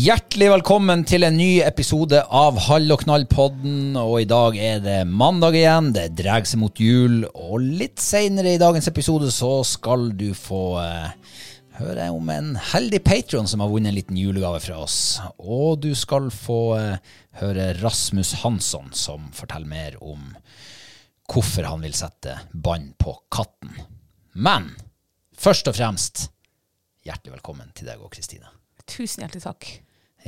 Hjertelig velkommen til en ny episode av Hall og knall-podden. Og i dag er det mandag igjen, det drar seg mot jul. Og litt seinere i dagens episode så skal du få eh, høre om en heldig patron som har vunnet en liten julegave fra oss. Og du skal få eh, høre Rasmus Hansson som forteller mer om hvorfor han vil sette bånd på katten. Men først og fremst, hjertelig velkommen til deg og Kristine. Tusen hjertelig takk.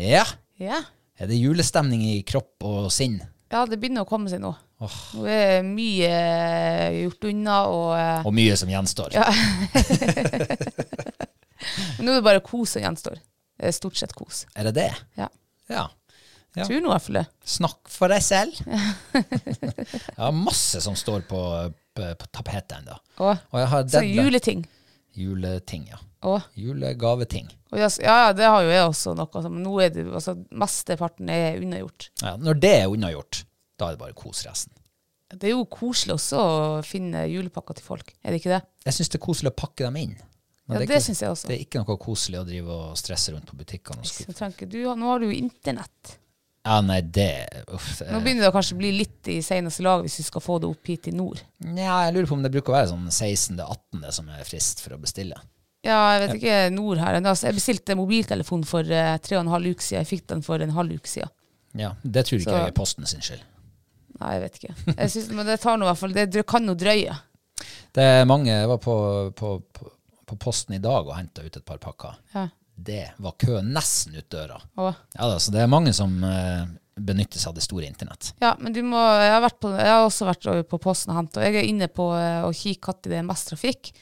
Ja, Ja. er det julestemning i kropp og sinn? ja, det begynner å komme seg nå. Nå er mye eh, gjort unna, og eh, Og mye som gjenstår. Ja. nå er det bare kos som gjenstår. Stort sett kos. Er det det? Ja. Ja. Ja. Tror nå i hvert fall det. Snakk for deg selv. jeg har masse som står på, på, på tapetet ennå. Så juleting. Juleting, ja. Julegaveting. og ja, ja, det har jo jeg også noe. altså, Men nå er det altså, mesteparten er unnagjort. Ja, når det er unnagjort, da er det bare kos resten. Det er jo koselig også å finne julepakker til folk, er det ikke det? Jeg syns det er koselig å pakke dem inn. Men Ja, det, det syns jeg også. Det er ikke noe koselig å drive og stresse rundt på butikkene. Nå har du jo internett. Ja, nei, det uff, Nå begynner det å kanskje bli litt i seneste lag hvis vi skal få det opp hit i nord. Ja, jeg lurer på om det bruker å være sånn 16.-18. som er frist for å bestille. Ja, jeg vet ikke nord her. Altså, jeg bestilte mobiltelefon for eh, tre og en halv uke siden. Jeg fikk den for en halv uke siden. Ja, Det tror ikke jeg er Posten sin skyld. Nei, jeg vet ikke. Jeg synes, men det tar noe, i hvert fall Det kan jo drøye. Det er mange Jeg var på, på, på, på Posten i dag og henta ut et par pakker. Ja. Det var kø nesten ut døra. Og, Ja da, Så det er mange som uh, benytter seg av det store internett. ja, men du må Jeg har, jeg har også vært på Posten og henta. Jeg er inne på uh, å kikke når det er mest trafikk.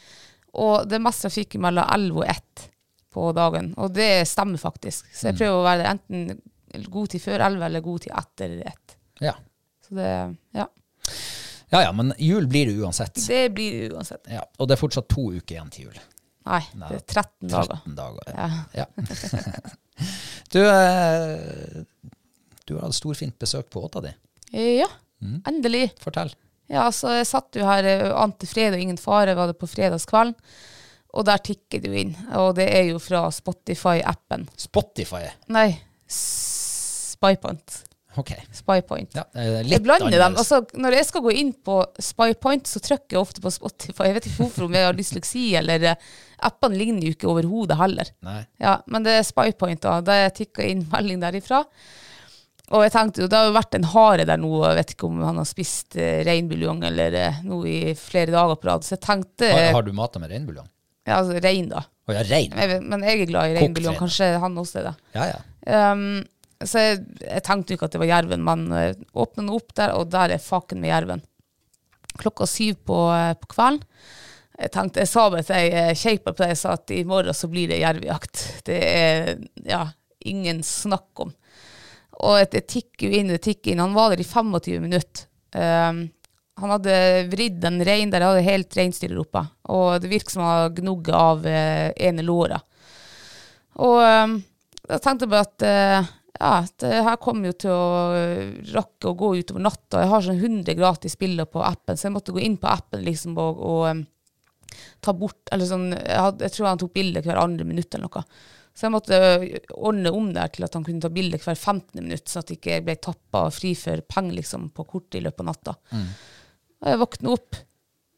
Og det er mest trafikk mellom 11 og 1 på dagen. Og det stemmer faktisk. Så jeg prøver å være enten god tid før 11 eller god tid etter 1. Ja. Så det Ja. ja ja, men jul blir det uansett. Det blir det uansett. Ja, og det er fortsatt to uker igjen til jul. Nei, det er 13 dager. 13 dager. Ja. Ja. du, eh, du har hatt storfint besøk på åta di. Ja, endelig. Fortell. Ja, så jeg satt jo her ante til fred og ingen fare, var det på fredagskvelden. Og der tikker det jo inn. Og det er jo fra Spotify-appen. Spotify. Nei, Spypoint. Ok. Spypoint. Ja, eh, Jeg blander blander dem. Altså, når jeg skal gå inn på Spypoint, så trykker jeg ofte på Spotify. Jeg vet ikke hvorfor, om jeg har dysleksi, eller eh, appene ligner jo ikke overhodet heller. Nei. Ja, men det er Spypoint, da. Da jeg tikka inn melding derifra. Og jeg tenkte jo, det har jo vært en hare der nå, jeg vet ikke om han har spist eh, reinbuljong eller eh, noe i flere dager på rad, så jeg tenkte Har, har du mata med reinbuljong? Ja, altså rein, da. Å ja, rein? Jeg men jeg er glad i Kokt reinbuljong, rein. kanskje han også er det. Ja, ja. Um, så jeg, jeg tenkte jo ikke at det var jerven, men uh, åpnet den opp der, og der er faken med jerven. Klokka syv på, eh, på kvelden. Jeg tenkte, jeg sa bare til ei eh, kjeipa på det, jeg sa at i morgen så blir det jervejakt. Det er ja, ingen snakk om. Og det tikker jo inn, det tikker inn. Han var der i 25 minutter. Um, han hadde vridd en rein der, hadde helt reinsdyr oppe. Og det virker som han har gnugget av uh, ene låret. Og um, jeg tenkte bare at uh, ja, det her kommer jo til å eh, rakke og gå utover natta. Jeg har sånn 100 gratis bilder på appen, så jeg måtte gå inn på appen liksom og, og um, ta bort eller sånn, jeg, hadde, jeg tror han tok bilde hver andre minutt eller noe. Så jeg måtte ordne om der til at han kunne ta bilde hver 15. minutt, så at jeg ikke ble tappa fri for penger liksom, på kortet i løpet av natta. Og jeg våkna opp,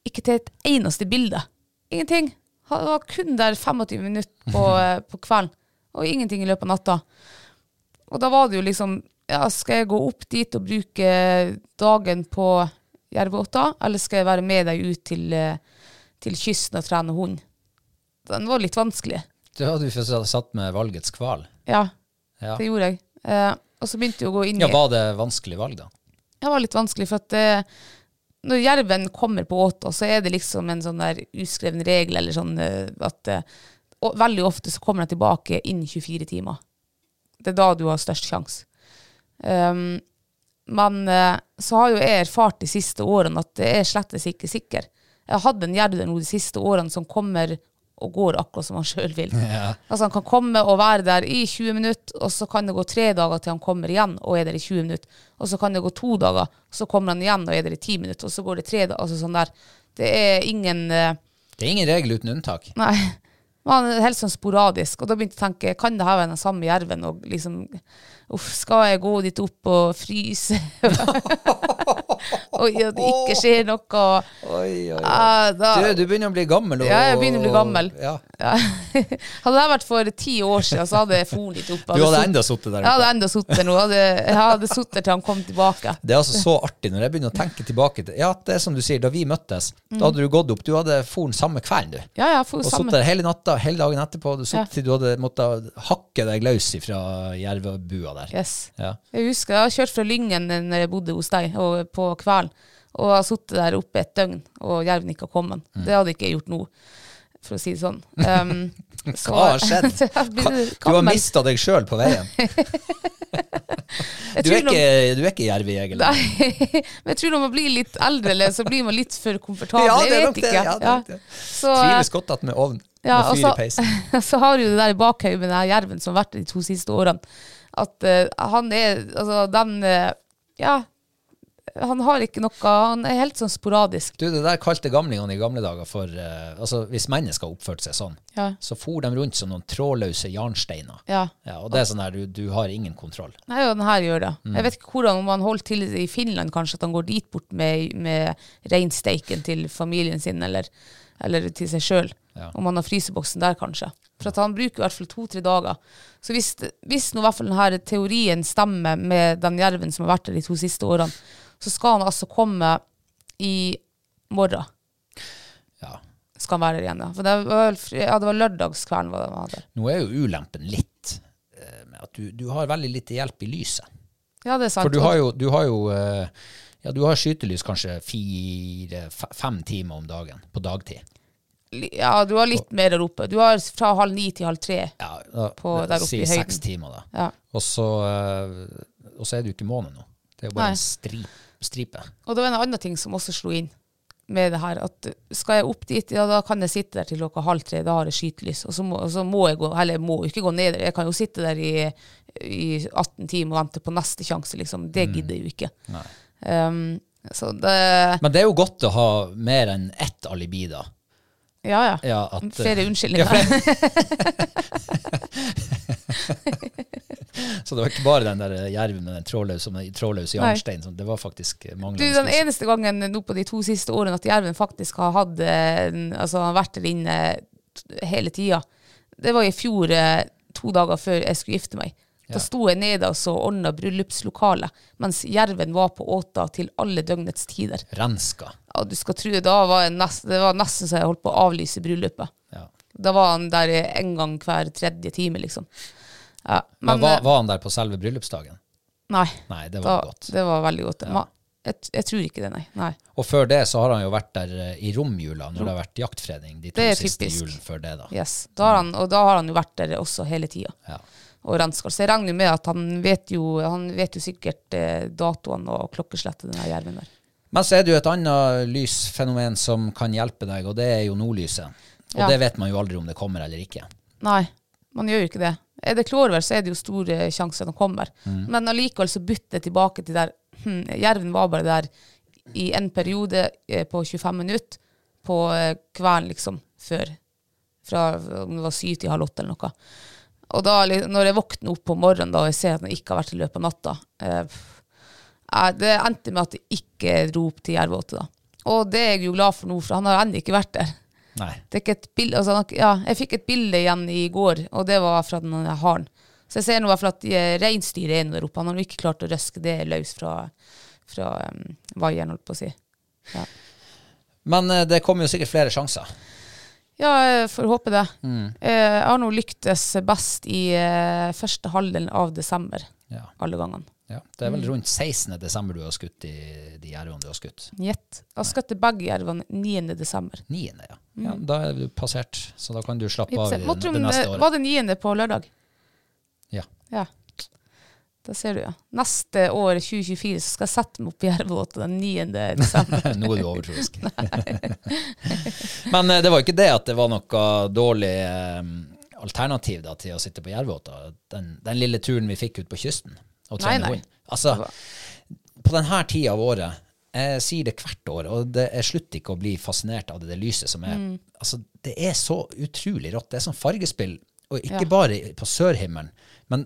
ikke til et eneste bilde. Ingenting. Han var kun der 25 minutter på, eh, på kvelden, og ingenting i løpet av natta. Og da var det jo liksom ja, Skal jeg gå opp dit og bruke dagen på jervåta eller skal jeg være med deg ut til, eh, til kysten og trene hund? Den var litt vanskelig. Du hadde jo satt med valgets kval. Ja, Ja. det gjorde jeg. Eh, og så begynte jeg å gå inn ja, var det vanskelig valg, da? Det var litt vanskelig, for at eh, når jerven kommer på åta, så er det liksom en sånn der uskreven regel, eller sånn eh, at eh, og veldig ofte så kommer den tilbake innen 24 timer. Det er da du har størst sjanse. Um, men eh, så har jo jeg erfart de siste årene at det er slettes ikke sikker. Jeg har hatt en jerv de siste årene som kommer og går akkurat som han sjøl vil. Altså Han kan komme og være der i 20 minutter, og så kan det gå tre dager til han kommer igjen og er der i 20 minutter. Og så kan det gå to dager, så kommer han igjen og er der i 10 minutter, og så går det tre dager. Altså sånn der. Det er ingen uh, Det er ingen regel uten unntak. Nei. Man er helt sånn sporadisk. Og da begynte jeg å tenke, kan det her være den samme jerven? Og liksom, uff, skal jeg gå dit opp og fryse? og at det ikke skjer noe? Oi, oi, Ah, da, Du, du begynner å bli gammel. Og, Ja, jeg begynner å bli gammel. Ja. ja. hadde det vært for ti år siden, så hadde jeg for litt opp. Du hadde sutt- enda sittet der Jeg hadde enda sittet der nå. Hadde, jeg hadde sittet der til han kom tilbake. Det er altså så artig når jeg begynner å tenke tilbake til Ja, det er som du sier, da vi møttes, Mm. da hadde du gått opp. Du hadde foren samme kvelden, du. Ja, ja, for Og samme. sittet der hele natta, hele dagen etterpå. Du, satt, ja. til du hadde måttet hakke deg løs fra jervebua der. Yes. Ja. Jeg husker jeg har kjørt fra Lyngen når jeg bodde hos deg, og på kvelden. Og jeg har sittet der oppe et døgn, og jerven ikke har kommet. Mm. Det hadde ikke jeg gjort nå, for å si det sånn. Um, så- Hva har skjedd? Du har mista deg sjøl på veien. Du er ikke, du er ikke jervejeger. Nei, men jeg tror når man blir litt eldre, så blir man litt for komfortabel. Ja, det er nok det, ja, det Ja. det. Så, Trives godt att med ovn. Ja, med fyr i så, peisen. så har du det der i bakhodet med den jerven som har vært de to siste årene. At uh, han er Altså, den uh, Ja. Han har ikke noe Han er helt sånn sporadisk. Du, det der kalte gamlingene i gamle dager for eh, Altså, hvis mennesker oppførte seg sånn, Ja. så for de rundt som noen trådløse jarnsteiner. Ja. Ja, og det er sånn der, du, du har ingen kontroll. Nei, og den her gjør det. Mm. Jeg vet ikke hvordan, om han holder til i Finland, kanskje, at han går dit bort med, med reinsteiken til familien sin, eller, eller til seg sjøl. Ja. Om han har fryseboksen der, kanskje. For at han bruker i hvert fall to-tre dager. Så hvis, hvis nå i hvert fall denne teorien stemmer med den jerven som har vært der de to siste årene, så skal han altså komme i morgen. Ja. Skal han være der igjen, ja. For det var, ja, det var lørdagskvelden var det han hadde. Nå er jo ulempen litt eh, med at du, du har veldig lite hjelp i lyset. Ja, det er sant. For du har jo, du har jo eh, ja, du har skytelys kanskje fire-fem timer om dagen på dagtid. Ja, du har litt mer der oppe. Du har fra halv ni til halv tre. Ja, da, På der oppe si i høyden. seks timer, da. Ja. Og så, eh, er det jo ikke måne nå. Det er jo bare Nei. en stri, stripe. Og det var en annen ting som også slo inn med det her, at skal jeg opp dit, ja da kan jeg sitte der til klokka halv tre, da har jeg skytelys, og så må, og så må jeg gå, eller jeg må ikke gå ned der, jeg kan jo sitte der i, i 18 timer og vente på neste sjanse, liksom. Det gidder jeg jo ikke. Um, så det, Men det er jo godt å ha mer enn ett alibi, da. Ja ja. Ja, at, eh, Flere unnskyldninger. Ja, Så det var ikke bare den der jerven med den trådløse, trådløse Nei. Det var faktisk Du, den eneste gangen nå på de to siste årene at jerven faktisk har hatt eh, Altså har vært der inne hele tida, det var i fjor, eh, to dager før jeg skulle gifte meg. Da sto jeg nede og så ordna bryllupslokalet, mens jerven var på åta til alle døgnets tider. Renska. Ja, du skal tro, da var nest, Det var nesten så jeg holdt på å avlyse bryllupet. Ja. Da var han der en gang hver tredje time, liksom. Ja, Men, men var, eh, var han der på selve bryllupsdagen? Nei. Nei, det Da, var godt. det var veldig godt. Ja. jeg, jeg tror ikke det, nei. nei. Og før det så har han jo vært der eh, i romjula, når det har vært jaktfredning de to siste typisk. julen før det, da. Yes. Da har han, og da har han jo vært der også hele tida. Ja. Og rensker. Så jeg regner med at han vet jo, han vet jo sikkert eh, datoene og klokkeslettet, denne jerven der. Men så er det jo et annet lysfenomen som kan hjelpe deg, og det er jo nordlyset. Og Ja. det vet man jo aldri om det kommer eller ikke. Nei, man gjør jo ikke det. Er det klorvær, så er det jo store sjanser den kommer. Men allikevel så bytter jeg tilbake til der hm, Jerven var bare der i en periode eh, på 25 minutter på eh, kvelden, liksom, før. Fra om det var syv til halv åtte eller noe. Og da, når jeg våkner opp på morgenen da, og jeg ser at den ikke har vært i løpet av natta eh, Det endte med at jeg ikke dro opp til Jervåte. Og det er jeg jo glad for nå, for han har ennå ikke vært der. Er bilde, altså, han ja, jeg fikk et bilde igjen i går, og det var fra den haren. Så jeg ser nå i hvert fall at eh, reinsdyret er nå der oppe. Han har ikke klart å røske det løs fra, fra um, vaieren, holdt på å si. Ja. Men eh, det kommer jo sikkert flere sjanser. Ja, jeg får håpe det. Mm. Jeg har nå lyktes best i eh, første halvdelen av desember, Ja. alle gangene. Ja. Det er Mm. vel rundt 16. desember du har skutt i de jervene du har skutt. Gjett. Jeg har skutt begge jervene 9. desember. 9. Ja. ja. Da er du passert, så da kan du slappe av det, neste Var det 9. på lørdag? Ja. Ja. Da ser du, ja. Neste år, 2024, så skal jeg sette meg opp i Jervåta den 9. desember. Nå er du overtroisk. Men eh, det var ikke det at det var noe dårlig eh, alternativ da, til å sitte på Jervåta. Den, den lille turen vi fikk ut på kysten og trene hund. Altså, på denne tida av året, jeg sier det hvert år, og det, jeg slutter ikke å bli fascinert av det, det lyset som er Mm. altså, Det er så utrolig rått. Det er sånn fargespill, og ikke Ja. bare på sørhimmelen, men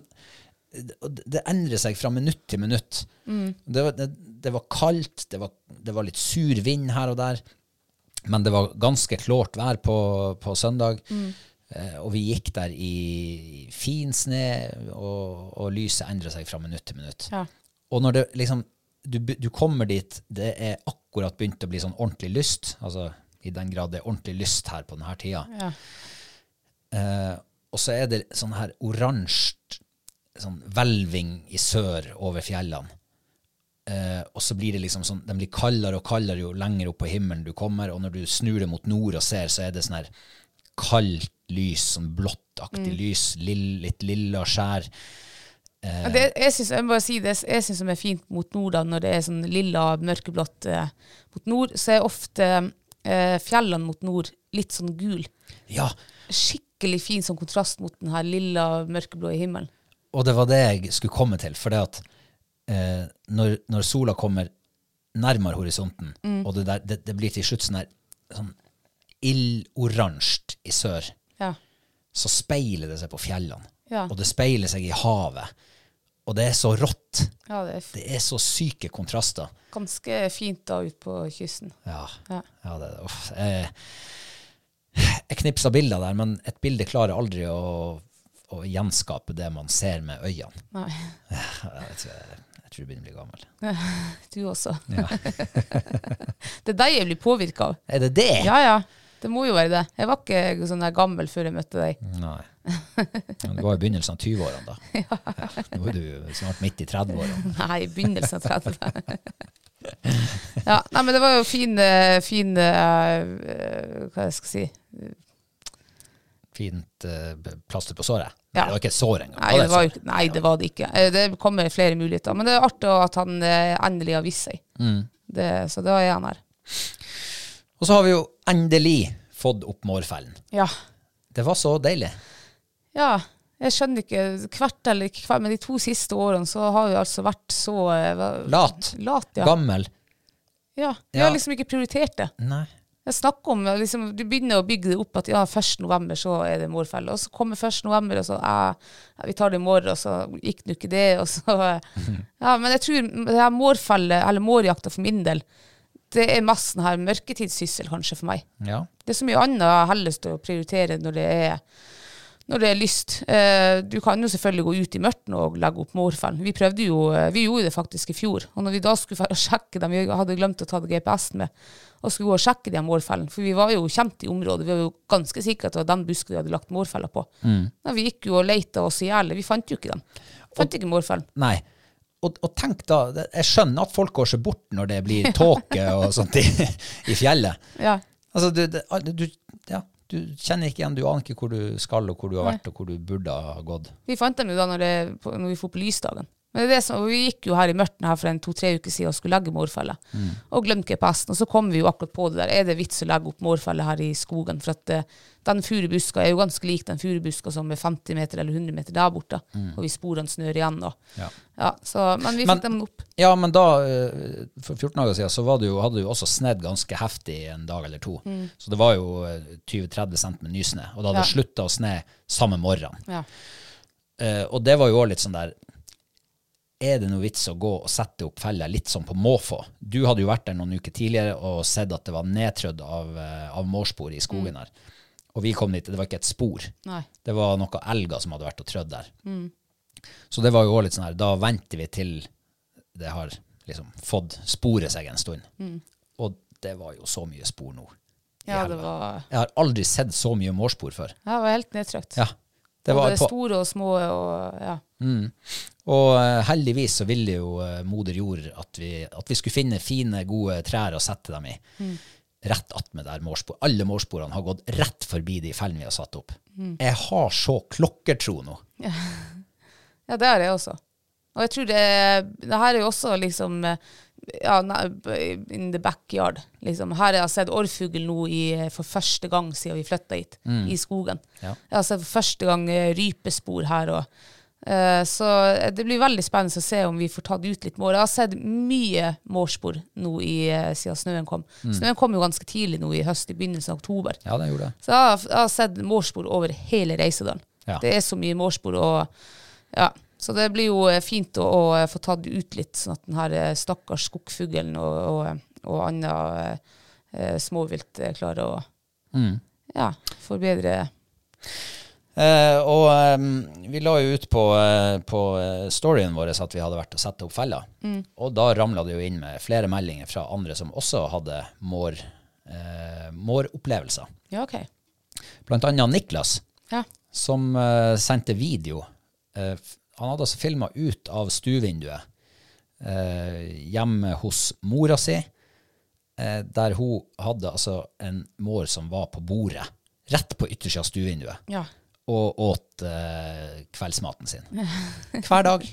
det, endrer seg fra minutt til minutt. Mm. Det, var, det, det var kaldt, det var, det var litt sur vind her og der, men det var ganske klart vær på, på søndag. Mm. Eh, og vi gikk der i fin sne, og, og lyset endrer seg fra minutt til minutt. Ja. Og når det liksom du, du kommer dit, det er akkurat begynt å bli sånn ordentlig lyst, altså i den grad det er ordentlig lyst her på denne tida. Ja. Eh, og så er det sånn her oransje sånn hvelving i sør over fjellene. Eh, og så blir det liksom sånn, de blir kaldere og kaldere jo lenger opp på himmelen du kommer, og når du snur det mot nord og ser, så er det sånn her kaldt lys, sånn blåttaktig lys, lill, litt lilla skjær. Ja, Det, jeg, synes, jeg må si det jeg syns som er fint mot nord, da, når det er sånn lilla, mørkeblått eh, mot nord, så er ofte eh, fjellene mot nord litt sånn gul. Ja, Skikkelig fin sånn kontrast mot den her lilla, mørkeblå i himmelen. Og det var det jeg skulle komme til. For det at eh, når, når sola kommer nærmere horisonten, og det, der, det, det blir til slutt sånn sånn ildoransje i sør, Ja. så speiler det seg på fjellene. Ja. Og det speiler seg i havet. Og det er så rått. ja, det er Det er så syke kontraster. ganske fint da ute på kysten. Ja. Ja. ja det, uff, jeg, jeg knipsa bilder der, men et bilde klarer aldri å, å gjenskape det man ser med øynene. Nei, Jeg tror jeg, jeg tror jeg begynner å bli gammel. du også. Ja. Det er deg jeg blir påvirka av. Er det det? Ja, ja. Det må jo være det. Jeg var ikke sånn der gammel før jeg møtte deg. Nei. Men Det var i begynnelsen av 20-årene, da. Ja, nå er du snart midt i 30-årene. Nei, i begynnelsen av 30. ja, nei, men det var jo fin, eh, fin eh, Hva jeg skal si Fint eh, plaster på såret. Ja. Det var ikke et sår engang. Nei, det var, nei, det var det ikke. Eh, Det kommer flere muligheter. Men det er artig at han eh, endelig har vist seg. Mm. Det, så da er han her. Og så har vi jo endelig fått opp mårfellen. Ja. Det var så deilig. ja. Jeg skjønner ikke hvert eller ikke hvert, men de to siste årene så har vi altså vært så uh, Lat. Lat, ja. Gammel. ja. Vi har liksom ikke prioritert det. Nei. Jeg snakker om, liksom, Du begynner å bygge det opp at ja, 1. november så er det morfelle. Og så kommer 1. november, og så ja, vi tar det i morgen, og så gikk det ikke det. og så... Ja, Men jeg tror det her mårfelle, eller mårjakta for min del, det er mest sånn her mørketidssyssel kanskje for meg. Ja. Det er så mye annet jeg har lyst til å prioritere når det er når det er lyst. Eh, du kan jo selvfølgelig gå ut i mørket og legge opp morfellen. Vi prøvde jo, eh, vi gjorde det faktisk i fjor. Og når vi da skulle for å sjekke dem, vi hadde glemt å ta GPS-en med, og skulle gå og sjekke de morfellene, for vi var jo kjent i området, vi var jo ganske sikre at det var den busken vi hadde lagt morfeller på. Ja, vi gikk jo og leita oss i hjel, vi fant jo ikke dem. Fant ikke morfellen. Nei. Og, og tenk da, jeg skjønner at folk går seg bort når det blir tåke og sånt i, i fjellet. Ja. Altså, du, du, du kjenner ikke igjen, du aner ikke hvor du skal, og hvor du har vært, og hvor du burde ha gått. Vi fant dem jo da når, det, når vi for på lysdagen. Men som, vi gikk jo her i mørket her for en to-tre uker siden og skulle legge mm. Og glemte GPS-en. Og så kom vi jo akkurat på det der. Er det vits å legge opp mårfelle her i skogen? For at uh, den furubuska er jo ganske lik den furubuska som er 50 meter eller 100 meter der borte. Og vi sporene snør igjen. Og, Ja. ja, så, men vi Men- fikk dem opp. Ja, men da, eh, for 14 dager siden, så var det jo, hadde det jo også snedd ganske heftig en dag eller to. Så det var jo eh, 20-30 cent med nysnø, og det hadde Ja. slutta å sne samme morgen. Ja. Uh, og det var jo også litt sånn der Er det noe vits å gå og sette opp fella litt sånn på måfå? Du hadde jo vært der noen uker tidligere og sett at det var nedtrødd av, eh, av mårspor i skogen her. Og vi kom dit, det var ikke et spor. Nei. Det var noen elger som hadde vært og trødd der. Så det var jo også litt sånn her, da venter vi til det har liksom fått sporet seg en stund. Og det var jo så mye spor nå. Ja, det var, Jeg har aldri sett så mye mårspor før. Jeg var helt nedtrykt. Ja. Det var Både store og små og ja. og eh, heldigvis så ville jo eh, moder jord at vi, at vi skulle finne fine, gode trær å sette dem i. Rett attmed der mårspor. Alle mårsporene har gått rett forbi de fellene vi har satt opp. Jeg har så klokkertro nå. Ja, det er det også. Og jeg tror det, det her er jo også liksom eh, ja, in the backyard. Liksom. Her har jeg sett orrfugl nå i, for første gang siden vi flytta hit, i skogen. Ja. Jeg har sett for første gang eh, rypespor her. Og, uh, så det blir veldig spennende å se om vi får tatt ut litt mår. Jeg har sett mye mårspor nå i, eh, siden snøen kom. Snøen kom jo ganske tidlig nå i høst, i begynnelsen av oktober. Ja, det gjorde det. Så jeg har, jeg har sett mårspor over hele Reisedalen. Ja. Det er så mye mårspor. Og, ja. Så det blir jo eh, fint å, å eh, få tatt ut litt, sånn at den her eh, stakkars skogfuglen og, og, og annet eh, småvilt klarer å Mm. ja, forbedre Eh, og eh, vi la jo ut på, eh, på storyen vår at vi hadde vært og satt opp feller. Og da ramla det jo inn med flere meldinger fra andre som også hadde mår, eh, måropplevelser. Ja, okay. Blant annet Niklas, Ja. som sendte video. Han hadde altså filma ut av stuevinduet eh, hjemme hos mora si, eh, der hun hadde altså en mår som var på bordet, rett på yttersida av stuevinduet ja. og åt eh, kveldsmaten sin. Hver dag.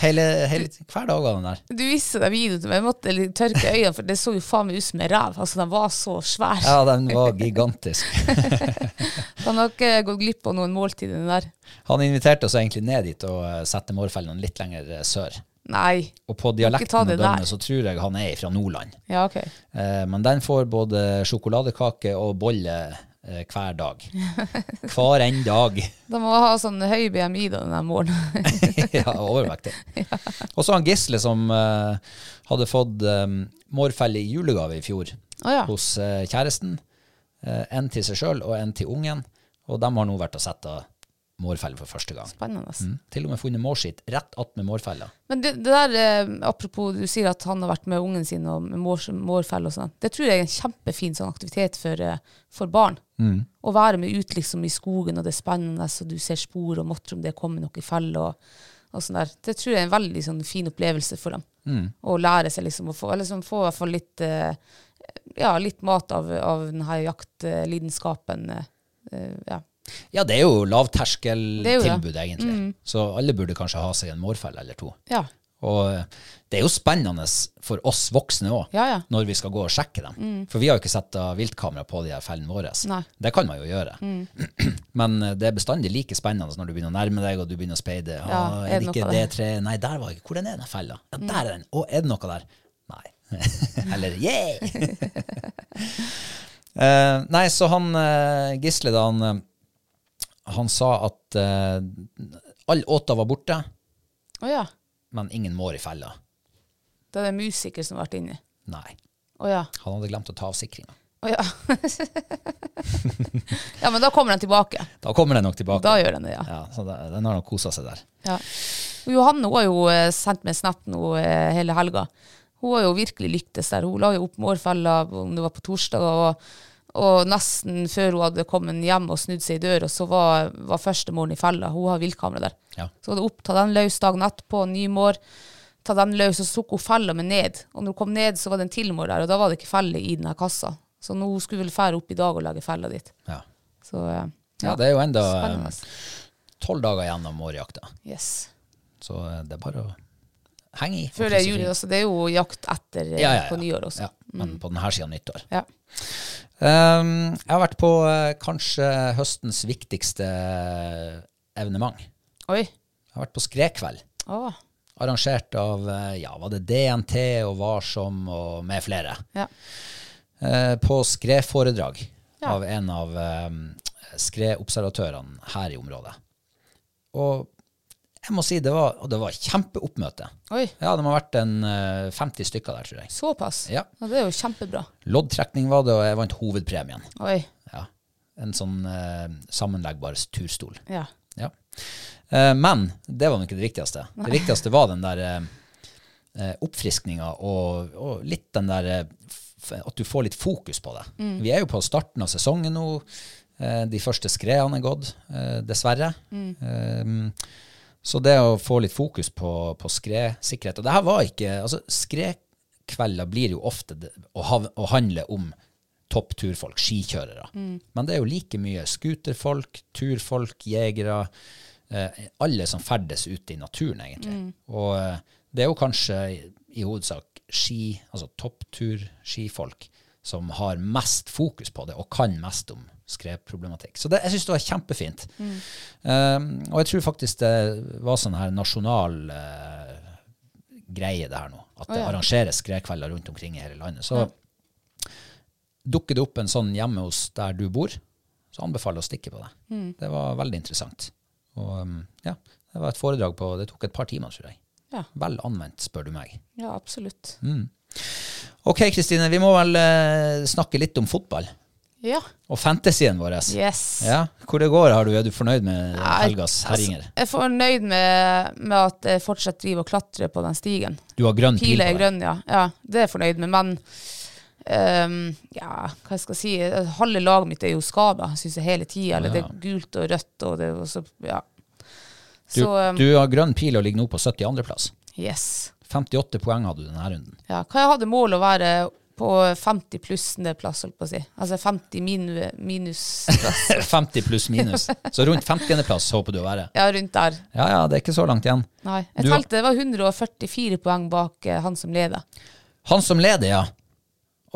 Hele, hele, hver dag var den der. Du viste deg videoen til meg. Jeg måtte tørke øynene, for det så jo faen meg ut som en ræv. Altså, den var så svær. Ja, den var gigantisk. Han har ikke gått glipp av noen måltid, den der. Han inviterte oss egentlig ned dit og eh, sette mårfellene litt lenger eh, sør. Nei. Og på dialekten å dømme så tror jeg han er fra Nordland. Ja, OK. Eh, men den får både sjokoladekake og bolle eh, hver dag. Hver en dag. De må ha sånn høy BMI da, den morgenen. ja, overvektig. Og så han Gisle som eh, hadde fått um, mårfelle i julegave i fjor oh, ja. hos eh, kjæresten. Eh, en til seg sjøl og en til ungen. Og de har nå vært og setta mårfelle for første gang. Spennende. Mm. Til og med funnet mårskitt rett attmed mårfella. Men det, det der, eh, apropos du sier at han har vært med ungen sin og med mår, mårfelle og sånn, det tror jeg er en kjempefin sånn aktivitet for, eh, for barn. Å være med ut liksom i skogen, og det er spennende, og du ser spor og måtter om det kommer noe i felle og, og sånn der. Det tror jeg er en veldig sånn, fin opplevelse for dem. Å lære seg liksom å få, eller liksom få i hvert fall litt, eh, ja, litt mat av, av denne jaktlidenskapen. eh, eh, ja. Ja, det er jo er lavterskeltilbud, egentlig. Så alle burde kanskje ha seg en morfell eller to. ja. Og eh, det er jo spennende for oss voksne òg, Ja, ja. når vi skal gå og sjekke dem. For vi har jo ikke sett viltkamera på de her fellene våre. Nei. Det kan man jo gjøre. Men eh, det er bestandig like spennende når du begynner å nærme deg, og du begynner å speide. Ja, ah, er er det ikke det treet? Nei, der var ikke. Hvor er den fella? Ja, der er den. Å, er det noe der? Nei. Eller yeah! uh, nei, så han uh, Gisle, da, han, han sa at uh, all åta var borte, Å ja. men ingen mår i fella. Da er det musikker musiker som vært inni. Nei. Å ja. Han hadde glemt å ta av sikringa. Å ja. Ja, men da kommer den tilbake. Da kommer den nok tilbake. Da gjør den det, ja. Ja, så det, Den har nok kosa seg der. ja. Johanne hun har jo eh, sendt meg snap nå eh, hele helga. Hun har jo virkelig lyktes der. Hun la jo opp mårfella om det var på torsdag, og, og nesten før hun hadde kommet hjem og snudd seg i døra, så var, var førstemoren i fella. Hun har viltkamera der. Ja. Så var det opp, ta den løs dagen etterpå, ny mår. Ta den løs, og så tok hun fella med ned. Og når hun kom ned, så var det en tilmor der, og da var det ikke felle i denne kassa. Så nå skulle hun vel fære opp i dag og lage fella dit. Ja. Så ja, ja, det er jo enda Spennende. tolv dager igjen av mårjakta. Yes. Så eh, det er bare å henge i. Før det er juli også. Det er jo jakt etter eh, Ja, på nyår også. Ja, men på denne sida nyttår. Ja. Um, jeg har vært på eh, kanskje høstens viktigste evenement. Oi. Jeg har vært på Skrekveld. Oh. Arrangert av eh, ja, var det DNT og Varsom og med flere. Ja. Eh, på skredforedrag Ja. av en av um, skredobservatørene her i området. Og jeg må si det var, og det var kjempeoppmøte. Oi. Ja, det må ha vært en eh, 50 stykker der, tror jeg. Såpass? Ja. Det er jo kjempebra. Loddtrekning var det, og jeg vant hovedpremien. Oi. Ja. En sånn eh, sammenleggbar turstol. Ja. Ja. Eh, men det var nok ikke det viktigste. Det viktigste var den der eh, eh, oppfriskninga og, og litt den der eh, At du får litt fokus på det. Vi er jo på starten av sesongen nå. Eh, de første skredene er gått, eh, dessverre. Eh, så det å få litt fokus på, på skredsikkerhet Og det her var ikke altså Skredkvelder blir jo ofte det, å, ha, å handle om toppturfolk, skikjørere. Men det er jo like mye scooterfolk, turfolk, jegere. Eh, alle som ferdes ute i naturen, egentlig. Og eh, det er jo kanskje i, i hovedsak ski, altså topptur-skifolk som har mest fokus på det, og kan mest om skredproblematikk. Så det, jeg syns det var kjempefint. Um, og jeg tror faktisk det var sånn her nasjonal uh, greie, det her nå. At det arrangeres skredkvelder rundt omkring i hele landet. Så dukker det opp en sånn hjemme hos der du bor, så anbefaler jeg å stikke på det. Det var veldig interessant. Og um, ja, det var et foredrag på Det tok et par timer, tror jeg. Ja. Vel anvendt, spør du meg. ja, absolutt. Ok, Kristine, vi må vel uh, snakke litt om fotball. Ja. Og fantasien vår. Yes. Ja, Hvor det går, har du, er du fornøyd med helgas herjinger? Altså, jeg er fornøyd med, med at jeg fortsatt driver og klatrer på den stigen. Du har grønn pil Pila er grønn, ja. ja. Det er jeg fornøyd med. Men um, ja, hva jeg skal si Halve laget mitt er jo skada, syns jeg, hele tida. Eller det er gult og rødt, og det også Ja. Så du, du har grønn pil og ligger nå på 72.-plass. yes. 58 poeng hadde du denne runden. Ja, hva jeg hadde mål å være på 50 pluss-plass, holdt på å si. Altså 50 minu minus-plass. 50 pluss minus. Så rundt 50.-plass håper du å være. Ja, rundt der. Ja, ja, det er ikke så langt igjen. Nei. Jeg Du- telte det var 144 poeng bak eh, han som leder. Han som leder, ja.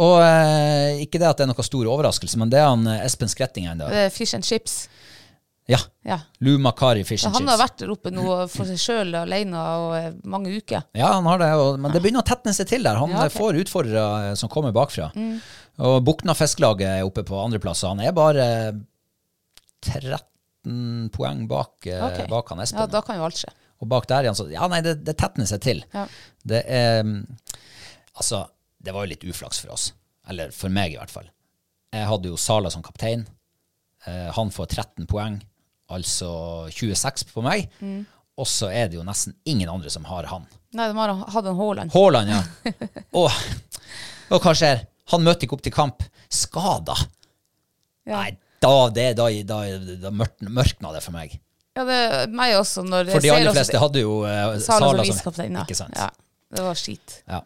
Og eh, ikke det at det er noe stor overraskelse, men det er han eh, Espen Skretting ennå. Fish and Chips. Ja. Ja. Lou Makari Fish Så chips. han har vært der oppe nå for seg sjøl alene og eh, mange uker. Ja, han har det, og, men det begynner å tetne seg til der. Han Ja. Mm. eh, får utfordrere eh, som kommer bakfra. Og Bukna Fisklaget er oppe på andreplass, og han er bare 13 poeng bak, okay. Bak han Espen. Ja, da kan jo alt skje. Og bak der igjen, så Ja, nei, det, det tetner seg til. Ja. Det er mm, Altså, det var jo litt uflaks for oss. Eller for meg, i hvert fall. Jeg hadde jo Sala som kaptein. Han får 13 poeng, altså 26 på meg. Mm. Og så er det jo nesten ingen andre som har han. Nei, de har hatt en Haaland. Haaland, ja. og, og hva skjer? Han møter ikke opp til kamp. Skada. Ja. Nei, da, det, da, da, da mørkna, det for meg. Ja, det er meg også. Når For de aller fleste hadde jo uh, Sala Sala som visekaptein. Ja. Ikke sant. Ja, det var skit. Ja.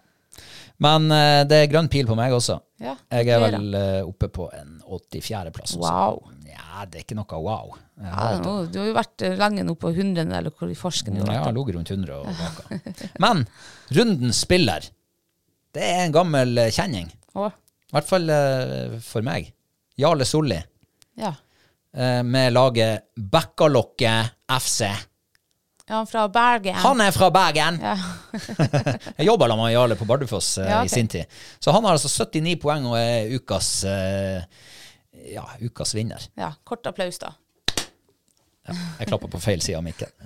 Men uh, det er grønn pil på meg også. Ja, jeg er vel uh, oppe på en 84.-plass. Wow. Ja, det er ikke noe wow. Ja, nå, du har jo vært eh, lenge nå på 100, eller hvor i forsken du ja, jeg har har vært. ligget rundt 100 og baka. Men rundens spiller, det er en gammel eh, kjenning. I hvert fall eh, for meg. Jarle Solli. ja. med laget Bekkalokket FC. ja, han fra Bergen. Han er fra Bergen! Ja. Jeg jobba med Jarle på Bardufoss Ja, okay. i sin tid. Så han har altså 79 poeng og er ukas, eh, ja, ukas vinner. ja, kort applaus, da. Jeg klappa på feil side av mikken.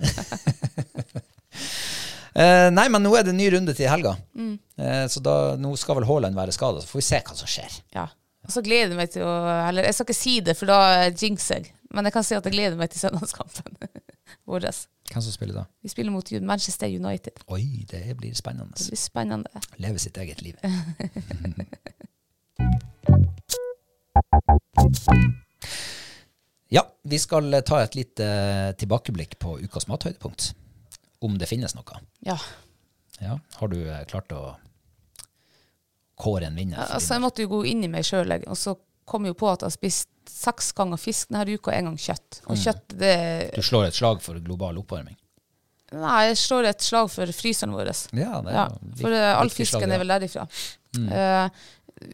Eh, nei, men nå er det ny runde til helga. Mm. Eh, så da, nå skal vel Haaland være skada, så får vi se hva som skjer. Ja. Og så gleder jeg meg til å Eller jeg skal ikke si det, for da jinxer jeg. Men jeg kan si at jeg gleder meg til søndagskampen vår. Hvem som spiller da? Vi spiller mot Manchester United. Oi, det blir spennende. Det blir spennende. Leve sitt eget liv. Ja, vi skal ta et lite tilbakeblikk på ukas mathøydepunkt. Om det finnes noe. Ja. Ja, Har du eh, klart å kåre en vinner? Altså, jeg måtte jo gå inn i meg sjøl, og så kom jeg jo på at jeg har spist seks ganger fisk denne uka og én gang kjøtt. Og kjøtt, det? Du slår et slag for global oppvarming? Nei, jeg slår et slag for fryseren vår. Ja, det er Ja, for eh, all fisken slag, ja. er vel derifra. Eh,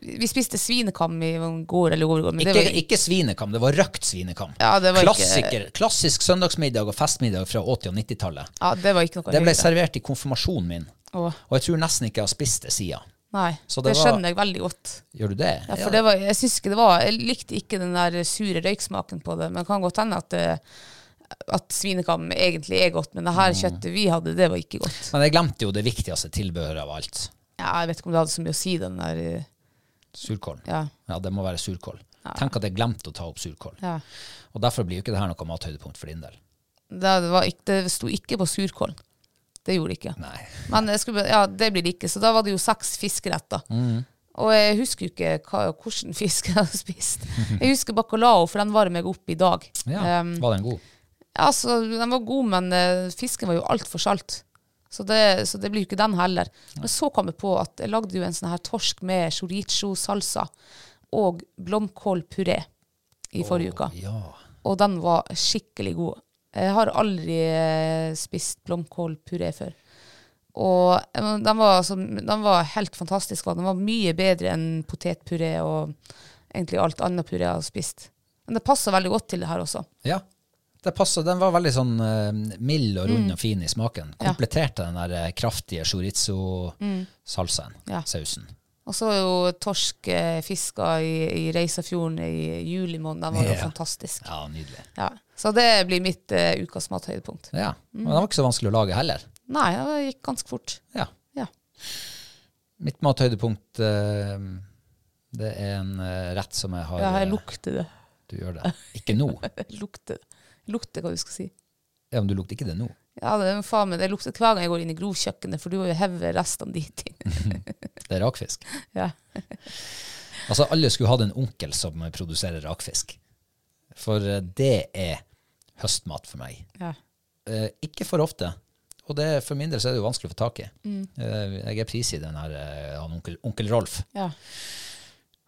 vi spiste svinekam i går eller overgår, men Ikke, det var ikke svinekam, det var røkt svinekam. Ja, det var ikke- Klassisk søndagsmiddag og festmiddag fra 80- og 90-tallet. ja, det Det ble høyre. servert i konfirmasjonen min, Åh, og jeg tror nesten ikke jeg har spist det siden. Nei, Så det, det var- skjønner jeg veldig godt. Gjør du det? Ja, for det var, jeg det var Jeg likte ikke den der sure røyksmaken på det, men det kan godt hende at, det- at svinekam egentlig er godt, men det Mm. her kjøttet vi hadde, det var ikke godt. Men jeg glemte jo det viktigste tilbehøret av alt. Ja, jeg vet ikke om det hadde så mye å si, den der Surkål. Ja. Ja, det må være surkål. Tenk at jeg glemte å ta opp surkål. ja. Og derfor blir jo ikke det her noe mathøydepunkt for din del. Det, var ikke, det sto ikke på surkål. Det gjorde det ikke. Nei. Men jeg skulle, ja, det blir det ikke. Så da var det jo seks fiskeretter. Mm. Og jeg husker jo ikke hva, hvordan fisk jeg hadde spist. Jeg husker bacalao, for den varmer meg opp i dag. Ja, Um, Var den god? ja, altså den var god, men uh, fisken var jo altfor salt. Så det, så det blir jo ikke den heller. Men så kom jeg på at jeg lagde jo en sånn her torsk med chorizo-salsa og blomkålpuré i forrige uke. Ja. Og den var skikkelig god. Jeg har aldri eh, spist blomkålpuré før. Og eh, den var, altså, den var helt fantastisk. Den var mye bedre enn potetpuré og egentlig alt annet puré jeg har spist. Men det passer veldig godt til det her også. ja. Det passer. Den var veldig sånn uh, mild og rund og fin i smaken. Kompletterte Ja. Mm. Den der eh, kraftige chorizo-salsaen, Ja. sausen. Og så er jo torsk eh, fiska i, i Reisafjorden i juli måned. Den var jo Ja. fantastisk. Ja, nydelig. Ja. Så det blir mitt eh, ukas mathøydepunkt. Ja. Mm. Men den var ikke så vanskelig å lage heller. Nei, det gikk ganske fort. Ja. Ja. Mitt mathøydepunkt eh, det er en rett som jeg har Ja, jeg lukter det. Du gjør det. Ikke nå. Lukter det. Lukter hva du skal si. Ja, men du lukter ikke det nå. Ja, det faen meg, det lukter hver gang jeg går inn i grovkjøkkenet, for du har jo hevet restene dit inn. Det er rakfisk. ja. Altså, alle skulle hatt en onkel som produserer rakfisk. For eh, det er høstmat for meg. Ja. Eh, ikke for ofte. Og det, for min del så er det jo vanskelig å få tak i. Mm. Eh, jeg er prisgitt den her eh, han onkel, onkel Rolf. ja.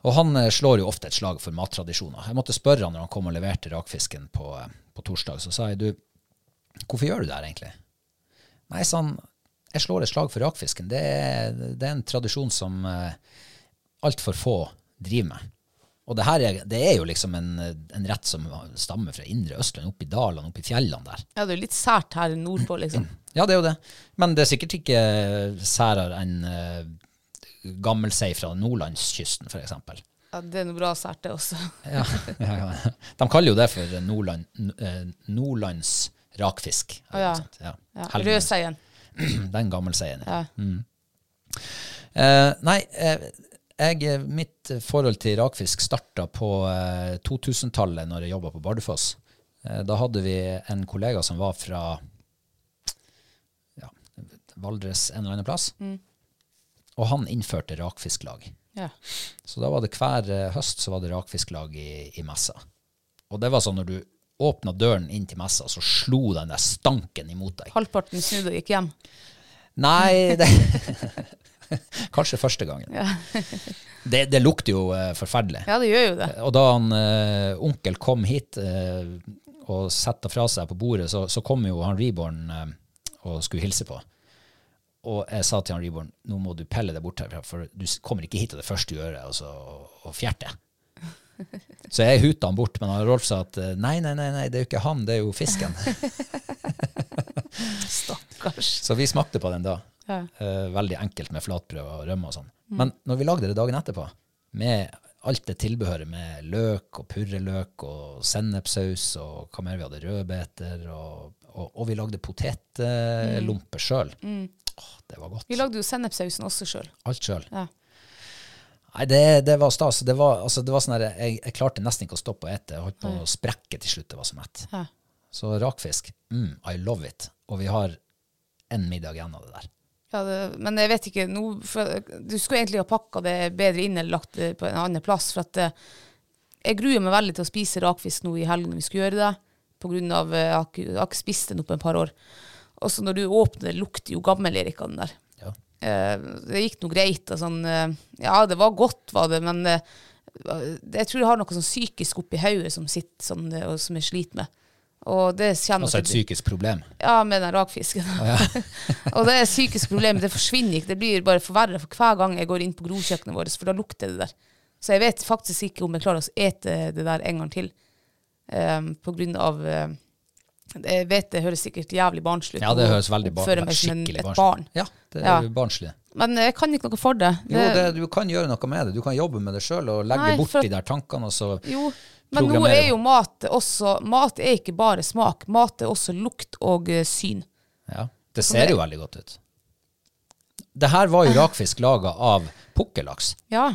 Og han eh, slår jo ofte et slag for mattradisjoner. Jeg måtte spørre han når han kom og leverte rakfisken på, på torsdag. Så sa jeg, du, hvorfor gjør du det her egentlig? Nei, han, jeg slår et slag for rakfisken. Det er, det er en tradisjon som uh, altfor få driver med. Og det her er, det er jo liksom en, en rett som stammer fra indre Østland, oppe i dalene, oppe i fjellene der. ja, det er jo litt sært her nordpå, liksom. Ja, det er jo det. Men det er sikkert ikke særere enn uh, gammelsei fra nordlandskysten, eksempel. Ja, det er noe bra sært, det også. Ja, ja, ja. De kaller jo det for Nordland, eh, Nordlands rakfisk. Oh, ja. Ja. Rødseien. Den gammelseien. Ja. Mm. Eh, nei, eh, jeg, mitt forhold til rakfisk starta på eh, 2000-tallet, når jeg jobba på Bardufoss. Eh, da hadde vi en kollega som var fra ja, Valdres en eller annen plass. Og han innførte rakfisklag. Ja. Så da var det hver eh, høst så var det rakfisklag i, i messa. Og det var sånn når du åpna døren inn til messa, så slo den der stanken imot deg. Halvparten snudde og gikk hjem. Nei, det Kanskje første gangen. det, det lukter jo eh, forferdelig. Ja, det gjør jo det. Og da han uh, onkel kom hit uh, og sette fra seg på bordet, så, så kom jo han Reborn eh, og skulle hilse på. Og jeg sa til han Reborn nå må du pelle deg bort herfra, for du kommer ikke hit til det første du gjør, og så og fjerte. Så jeg huta han bort, men han Rolf sa at eh, nei, nei, nei, nei, det er jo ikke han, det er jo fisken. Stakkars. Så vi smakte på den da. Ja. Eh, veldig enkelt med flatbrød og rømme og sånn. Men når vi lagde det dagen etterpå, med alt det tilbehøret med løk og purreløk og sennepsaus og hva mer vi hadde, rødbeter, og, og, og vi lagde potetlomper sjøl. Åh, det var godt. Vi lagde jo sennepssausen også sjøl. Alt sjøl. Ja. Nei, det, det var stas. Det var, altså, det var sånn her, jeg, jeg klarte nesten ikke å stoppe å ete. Jeg holdt på å sprekke til slutt. Det var så mett. Ja. Så rakfisk, mm, I love it. Og vi har en middag igjen av det der. Ja, det, men jeg vet ikke nå, for Du skulle egentlig ha pakka det bedre inn eller lagt det på en annen plass. For at eh, jeg gruer meg veldig til å spise rakfisk nå i helgen når vi skulle gjøre det. På grunn av eh, jeg har ikke- spist det nå på et par år. Og så når du åpner, det lukter jo gammel-Erik av den der. Ja. Eh, det gikk noe greit. Sånn, eh, ja, det var godt, var det, men eh, jeg tror jeg har noe sånn psykisk oppi hodet som sitter sånn, eh, og som jeg sliter med. Og det Altså et psykisk problem. ja, med den rakfisken. og det er et psykisk problem. Det forsvinner ikke. Det blir bare forverra for hver gang jeg går inn på grovkjøkkenet vårt, for da lukter det der. Så jeg vet faktisk ikke om jeg klarer å ete det der en gang til. Um, på grunn av eh, Jeg vet det høres sikkert jævlig barnslig ut. Ja, det høres veldig bar skikkelig barnslig. barn. Ja, det er Ja. barnslig. Men jeg kan ikke noe for det. Jo, det, du kan gjøre noe med det. Du kan jobbe med det sjøl og legge Nei, bort for- de der tankene, og så Jo, men nå er jo mat også Mat er ikke bare smak. Mat er også lukt og uh, syn. Ja, det ser jo veldig godt ut. Det her var jo rakfisk laga av pukkellaks. Ja.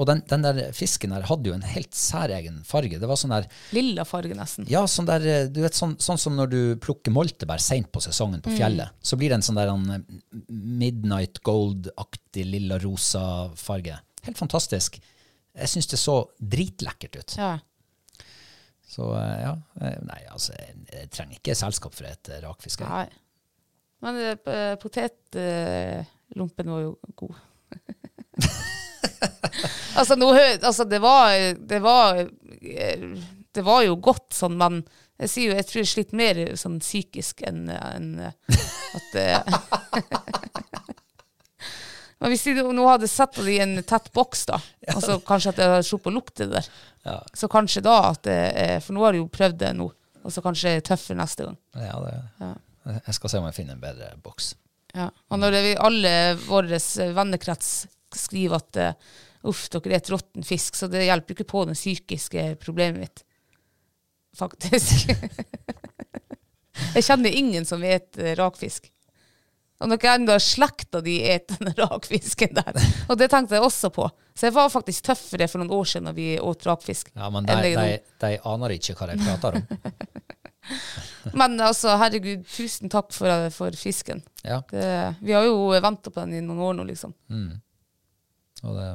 Og den, den der fisken her hadde jo en helt særegen farge. Det var sånn der Lilla farge, nesten. Ja, sånn der, eh, du vet, sånn, sånn som når du plukker moltebær seint på sesongen Mm. på fjellet. Så blir det en sånn der en, eh, midnight gold-aktig lilla rosa farge. Helt fantastisk. Jeg syns det så dritlekkert ut. Ja. Så eh, ja. Nei, altså, jeg, trenger ikke selskap for et rakfiske. Nei. Men p- potetlompen var jo god. altså, nå, altså, det var Det var eh, Det var jo godt sånn, men jeg sier jo, jeg tror jeg sliter mer sånn psykisk enn enn, eh, at eh, Men hvis de nå hadde satt det i en tett boks, da, og så kanskje at jeg hadde sluppet å lukte det der, Ja. så kanskje da at det er For nå har jeg jo prøvd det nå, og så kanskje jeg er tøffere neste gang. Ja, det, Jeg skal se om jeg finner en bedre boks. Ja. Og når det, vi, alle våre vennekrets skriver at eh, uff, dere er et råtten fisk, så det hjelper ikke på det psykiske problemet mitt. Faktisk. jeg kjenner ingen som spiser rakfisk. Og noe enda slekta de et den rakfisken der. Og det tenkte jeg også på. Så jeg var faktisk tøffere for noen år siden da vi åt rakfisk. Ja, men de, de, de aner ikke hva de prater om. Men altså, herregud, tusen takk for, for fisken. Ja, Det, vi har jo venta på den i noen år nå, liksom. Og det,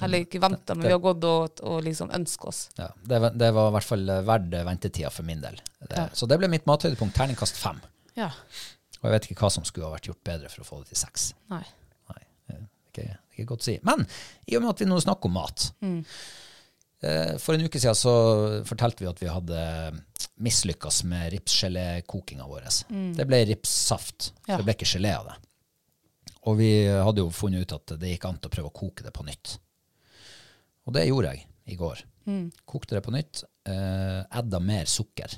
Heller ikke venta, men vi har gått og, og liksom ønska oss. ja, det, det var i hvert fall verdt ventetida for min del. Det, Så det ble mitt mathøydepunkt. Terningkast fem. Ja. Og jeg vet ikke hva som skulle ha vært gjort bedre for å få det til seks. Nei. Nei, det er ikke, det er ikke godt å si. Men i og med at vi nå snakker om mat eh, For en uke siden så fortalte vi at vi hadde mislykkes med ripsgelékokinga vår. Det ble ripssaft, Ja. det ble ikke gelé av det. Og vi hadde jo funnet ut at det gikk an å prøve å koke det på nytt. Og det gjorde jeg i går. Kokte det på nytt. Eh, Edda mer sukker.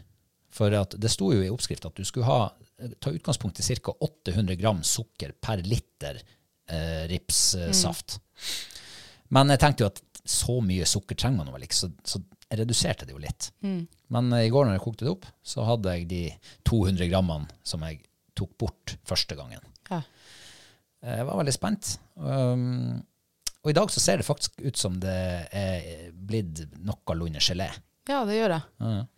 For at det sto jo i oppskrift at du skulle ha, ta utgangspunkt i ca. 800 gram sukker per liter eh, ripssaft. Men jeg tenkte jo at så mye sukker trenger man vel ikke, så, så jeg reduserte det jo litt. Men eh, i går når jeg kokte det opp, så hadde jeg de 200 grammene som jeg tok bort første gangen. Ja. Eh, Jeg var veldig spent. Um, og i dag så ser det faktisk ut som det er blitt noenlunde gelé. ja, det gjør det.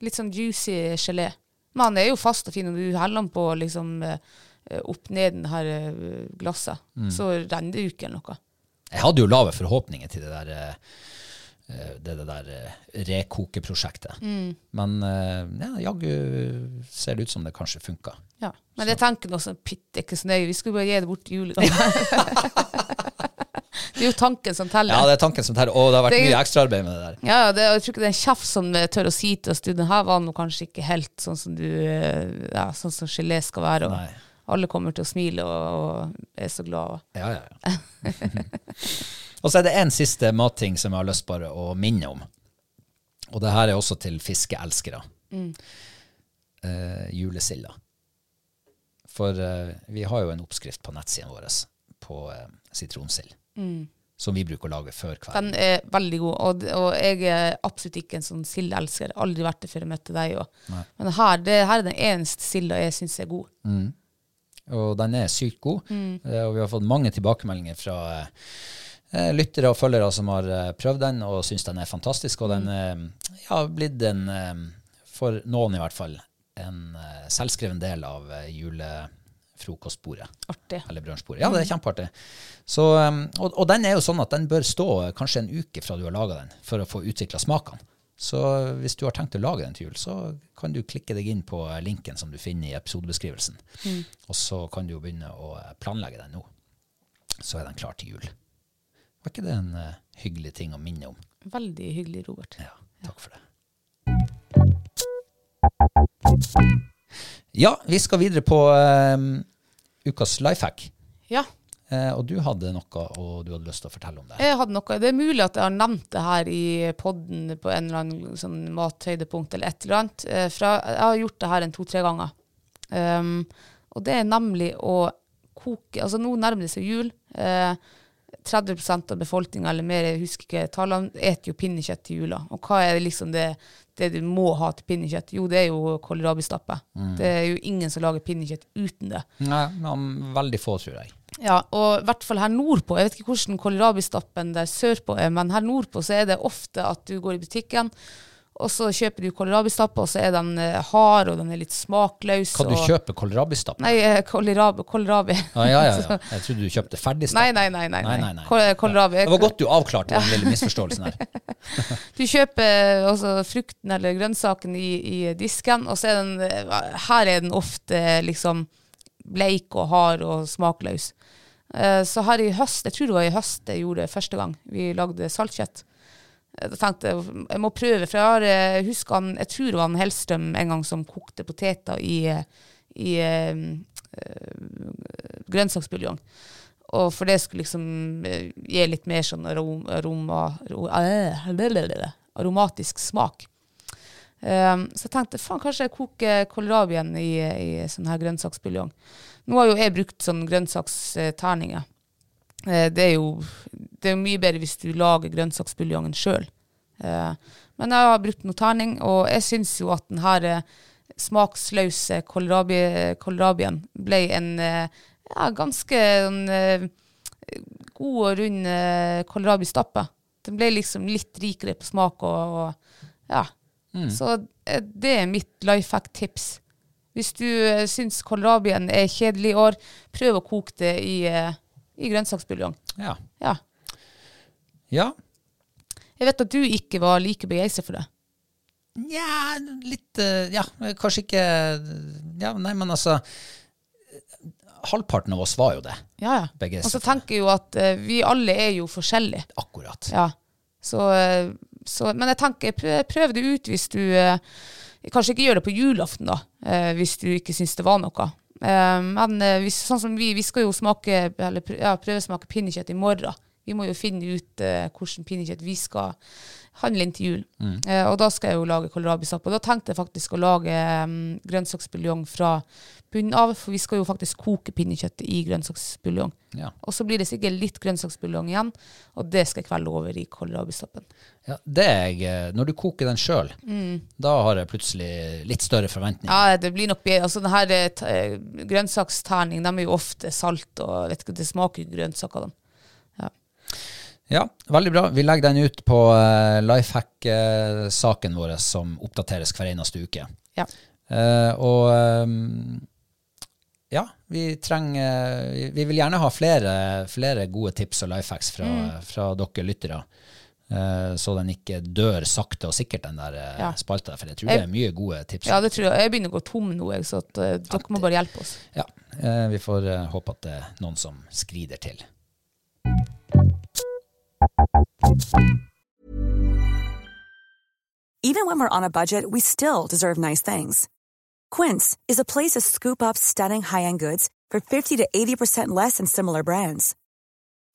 Litt sånn juicy gelé. Men han er jo fast og fin, og du heller den på liksom eh, opp ned den her glasset, mm. så renner det jo ikke eller noe. Jeg hadde jo lave forhåpninger til det der, eh, eh, det, det der rekokeprosjektet. Mm. Men eh, ja, jaggu ser det ut som det kanskje funka. Ja. Men det er tanken også. pytt, ikke så nøye. Vi skulle bare gi det bort til julegaven. det er jo tanken som teller. Ja, det er tanken som teller. Og det har vært Det mye ekstraarbeid med det der. Ja, det, jeg tror ikke det er en kjeft som eh, tør å si til oss den her var nå kanskje ikke helt sånn som du eh, ja, sånn som gelé skal være. Og Nei. alle kommer til å smile og, og er så glade. Ja, ja, ja. og så er det en siste matting som jeg har lyst bare å minne om. Og det her er også til fiskeelskere. Eh, julesilda. For eh, vi har jo en oppskrift på nettsiden vår på eh, sitronsild. Som vi bruker å lage før Den er veldig god, og, og jeg er absolutt ikke en sånn sildelsker. Aldri vært det før jeg møtte deg. Men her, det, her er den eneste silda jeg syns er god. Og den er sykt god. Eh, og vi har fått mange tilbakemeldinger fra, eh, lyttere og følgere som har eh, prøvd den og syns den er fantastisk. Og den eh, ja, har blitt en, eh, for noen i hvert fall, en eh, selvskreven del av eh, julefrokostbordet. Artig. Eller brunsjbordet. Ja, det er kjempeartig. Så, og, og den er jo sånn at den bør stå eh, kanskje en uke fra du har laga den, for å få utvikla smakene. Så hvis du har tenkt å lage den til jul, så kan du klikke deg inn på eh, linken som du finner i episodebeskrivelsen. Og så kan du jo begynne å eh, planlegge den nå. Så er den klar til jul. Var ikke det en uh, hyggelig ting å minne om? Veldig hyggelig, Robert. Ja, takk for det. Ja, vi skal videre på um, ukas lifehack. Ja, Uh, og du hadde noe og du hadde lyst til å fortelle om det. jeg hadde noe. Det er mulig at jeg har nevnt det her i podden på en eller annen sånn mathøydepunkt eller et eller annet. Uh, fra, jeg har gjort det her en to-tre ganger. Um, og det er nemlig å koke Altså nå nærmer det seg jul. Eh, 30% av befolkninga eller mer, jeg husker ikke tallene, eter jo pinnekjøtt til jula. Og hva er det liksom det, det du må ha til pinnekjøtt? Jo, det er jo kålrabistappe. Det er jo ingen som lager pinnekjøtt uten det. Nei, men veldig få, tror jeg. Ja, og i hvert fall her nordpå, jeg vet ikke hvordan kålrabistappen der sørpå er, men her nordpå så er det ofte at du går i butikken, og så kjøper du kålrabistappe, og så er den eh, hard, og den er litt smakløs. Kan du og, kjøpe kålrabistappe? Nei, eh, kålrabi. kålrabi. Ja, ja, ja, ja. Jeg trodde du kjøpte ferdigstappe. Nei, nei, nei. nei, Nei, nei. nei, nei. Kål- Kålrabi. Det var godt du avklarte den lille misforståelsen her. Du kjøper også frukten eller grønnsaken i, i disken, og så er den eh, Her er den ofte liksom bleik og hard og smakløs. Eh, Så her i høst, jeg tror det var i høst jeg gjorde det første gang, vi lagde saltkjøtt. Da tenkte jeg jeg må prøve, for jeg har eh, husker han, jeg tror det var han Hellstrøm en gang som kokte poteter i, i eh, grønnsaksbuljong. Og for det skulle liksom gi litt mer sånn arom, aroma, aro- eh, aromatisk smak. Um, så jeg tenkte faen, kanskje jeg koker kålrabien i, i sånn her grønnsaksbuljong. Nå har jo jeg brukt sånn grønnsaksterninger. Eh, det er jo det er mye bedre hvis du lager grønnsaksbuljongen sjøl. men jeg har brukt noe terning, og jeg syns jo at den her eh, smaksløse kålrabi- kålrabien ble en eh, ja, ganske eh, god og rund eh, kålrabistappe. Den ble liksom litt rikere på smak og, og ja. Så eh, det er mitt life hack-tips. Hvis du syns kålrabien er kjedelig i år, prøv å koke det i, eh, i grønnsaksbuljong. Ja. Ja. ja. Jeg vet at du ikke var like begeistra for det. Nja, litt eh, Ja, kanskje ikke Ja, nei, men altså Halvparten av oss var jo det. Ja, ja. Og så tenker jeg jo at eh, vi alle er jo forskjellige. Akkurat. Ja. Så, eh, så, men jeg tenker, prøv, prøv det ut hvis du Kanskje ikke gjør det på julaften, da, hvis du ikke syns det var noe. Eh, men vi, sånn som vi, vi skal jo smake, eller ja, prøvesmake pinnekjøtt i morgen. Vi må jo finne ut uh, hvordan pinnekjøtt vi skal handle inn til jul. Eh, og da skal jeg jo lage kålrabistappe. Og da tenkte jeg faktisk å lage um, grønnsaksbuljong fra bunnen av, for vi skal jo faktisk koke pinnekjøttet i grønnsaksbuljong. Ja. Og så blir det sikkert litt grønnsaksbuljong igjen, og det skal jeg kvelde over i kålrabistappen. Ja, det er jeg, eh, når du koker den sjøl, da har jeg plutselig litt større forventninger. Ja, det blir nok bedre. Altså, denne eh, eh, grønnsaksterning, de er jo ofte salt, og vet ikke, det smaker jo grønnsaker. Ja. Ja, veldig bra. Vi legger den ut på uh, lifehack-saken vår som oppdateres hver eneste uke. Ja. Uh, og um, ja, vi trenger vi- Vi vil gjerne ha flere, flere gode tips og lifehacks fra, fra dere lyttere. Eh, så den ikke dør sakte og sikkert, den der uh, Ja. spalta. For jeg tror det er mye gode tips. ja, det tror jeg. Jeg begynner å gå tom nå, så at, uh, dere må bare hjelpe oss. Ja, uh, vi får uh, håpe at det er noen som skrider til. Even when we're on a budget, we still deserve nice things. Quince is a place to scoop up stunning high-end goods for 50 to 80% less than similar brands.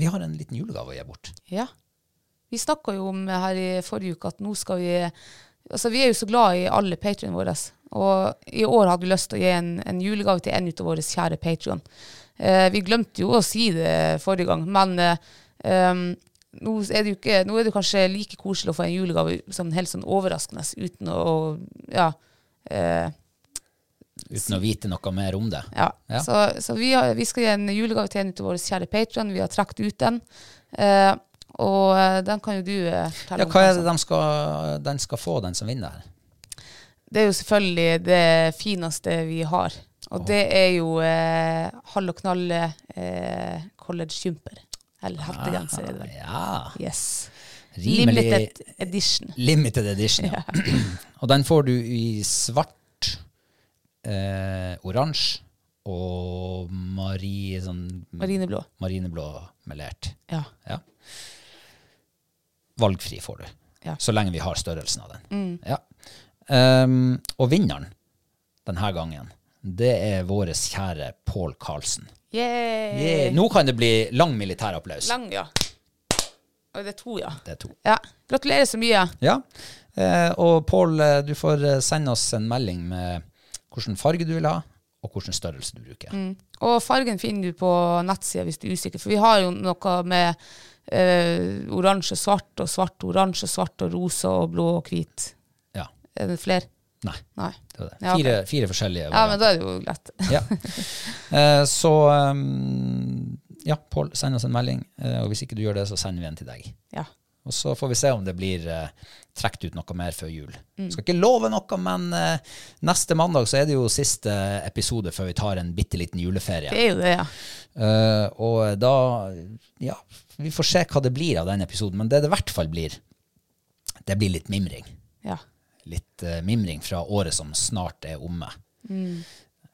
Vi har en liten julegave å gi bort. Ja. Vi snakka jo om her i forrige uke at nå skal vi Altså, vi er jo så glad i alle patrionene våre. Og i år hadde vi lyst til å gi en, en julegave til en av våre kjære patrion. Eh, vi glemte jo å si det forrige gang, men eh, um, nå, er det jo ikke, nå er det kanskje like koselig å få en julegave sånn helt sånn overraskende uten å Ja. Eh, Uten å vite noe mer om det. ja. Ja. Så, så vi, har, vi skal gi en julegave til en av våre kjære patrion. Vi har trukket ut den. Eh, og eh, den kan jo du eh, fortelle Ja, om. hva er det de skal, den skal få, den som vinner? Det er jo selvfølgelig det fineste vi har. Og det er jo eh, halv og knall eh, College Jumper. Eller hettegenser, er det vel. Ja. Yes. Rimelig Limited edition. Limited edition, ja. Og den får du i svart, eh, oransje og mari, sånn, Marineblå. marineblå melert. Ja. Ja. Valgfri får du, Ja. så lenge vi har størrelsen av den. Ja. Um, og vinneren denne gangen, det er vår kjære Pål Karlsen. Yay! Yeah. Nå kan det bli lang militærapplaus. Lang, ja. Og det er to, ja. Det er to. ja. Gratulerer så mye. Ja, eh, og Pål, eh, du får eh, sende oss en melding med hvilken farge du vil ha, og hvilken størrelse du bruker. Og fargen finner du på nettsida hvis du er usikker, for vi har jo noe med eh, oransje, svart, og svart, oransje, svart, og rosa, og blå og hvit. Ja, Er det flere? nei, Nei. det det. Ja, okay. Fire, fire forskjellige Ja, men da er det jo lett. Ja. Eh, så um, ja, Pål, send oss en melding, eh, og hvis ikke du gjør det, så sender vi en til deg. Ja. Og så får vi se om det blir uh, trukket ut noe mer før jul. Skal ikke love noe, men uh, neste mandag så er det jo siste episode før vi tar en bitte liten juleferie. Det er jo det, ja. Uh, og da Ja, vi får se hva det blir av den episoden, men det det i hvert fall blir, det blir litt mimring. ja. Litt uh, mimring fra året som snart er omme.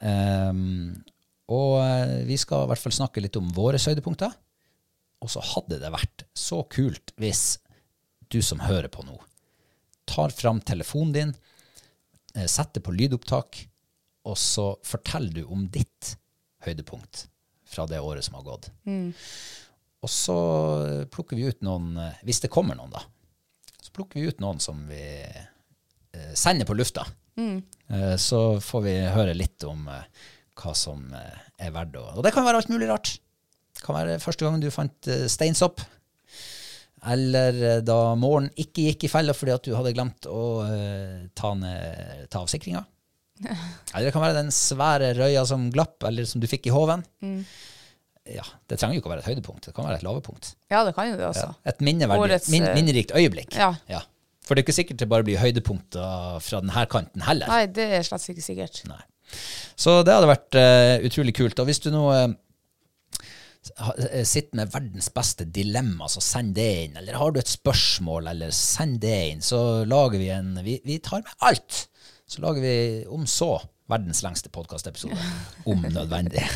Ehm, og eh, vi skal i hvert fall snakke litt om våre høydepunkter. Og så hadde det vært så kult hvis du som hører på nå, tar fram telefonen din, eh, setter på lydopptak, og så forteller du om ditt høydepunkt fra det året som har gått. Og så plukker vi ut noen, eh, hvis det kommer noen da, så plukker vi ut noen som vi eh, sender på lufta. Mm. så får vi høre litt om hva som er verdt å Og det kan være alt mulig rart. Det kan være første gang du fant steinsopp. Eller eh, da målen ikke gikk i fella fordi at du hadde glemt å eh, ta, ned, ta av sikringa. Eller det kan være den svære røya som glapp, eller som du fikk i håven. Ja, Det trenger jo ikke å være et høydepunkt, det kan være et lavepunkt. Ja, det kan jo det også. Ja. Et Årets, min, eh, minnerikt øyeblikk. Ja. For det er ikke sikkert det bare blir høydepunkter fra denne kanten heller. Nei, det er slett ikke sikkert. Nei. Så det hadde vært uh, utrolig kult. Og hvis du nå eh, sitter med verdens beste dilemma, så send det inn. Eller har du et spørsmål, eller send det inn. Så lager vi en Vi, vi tar med alt. Så lager vi om så verdens lengste podkastepisode. om nødvendig.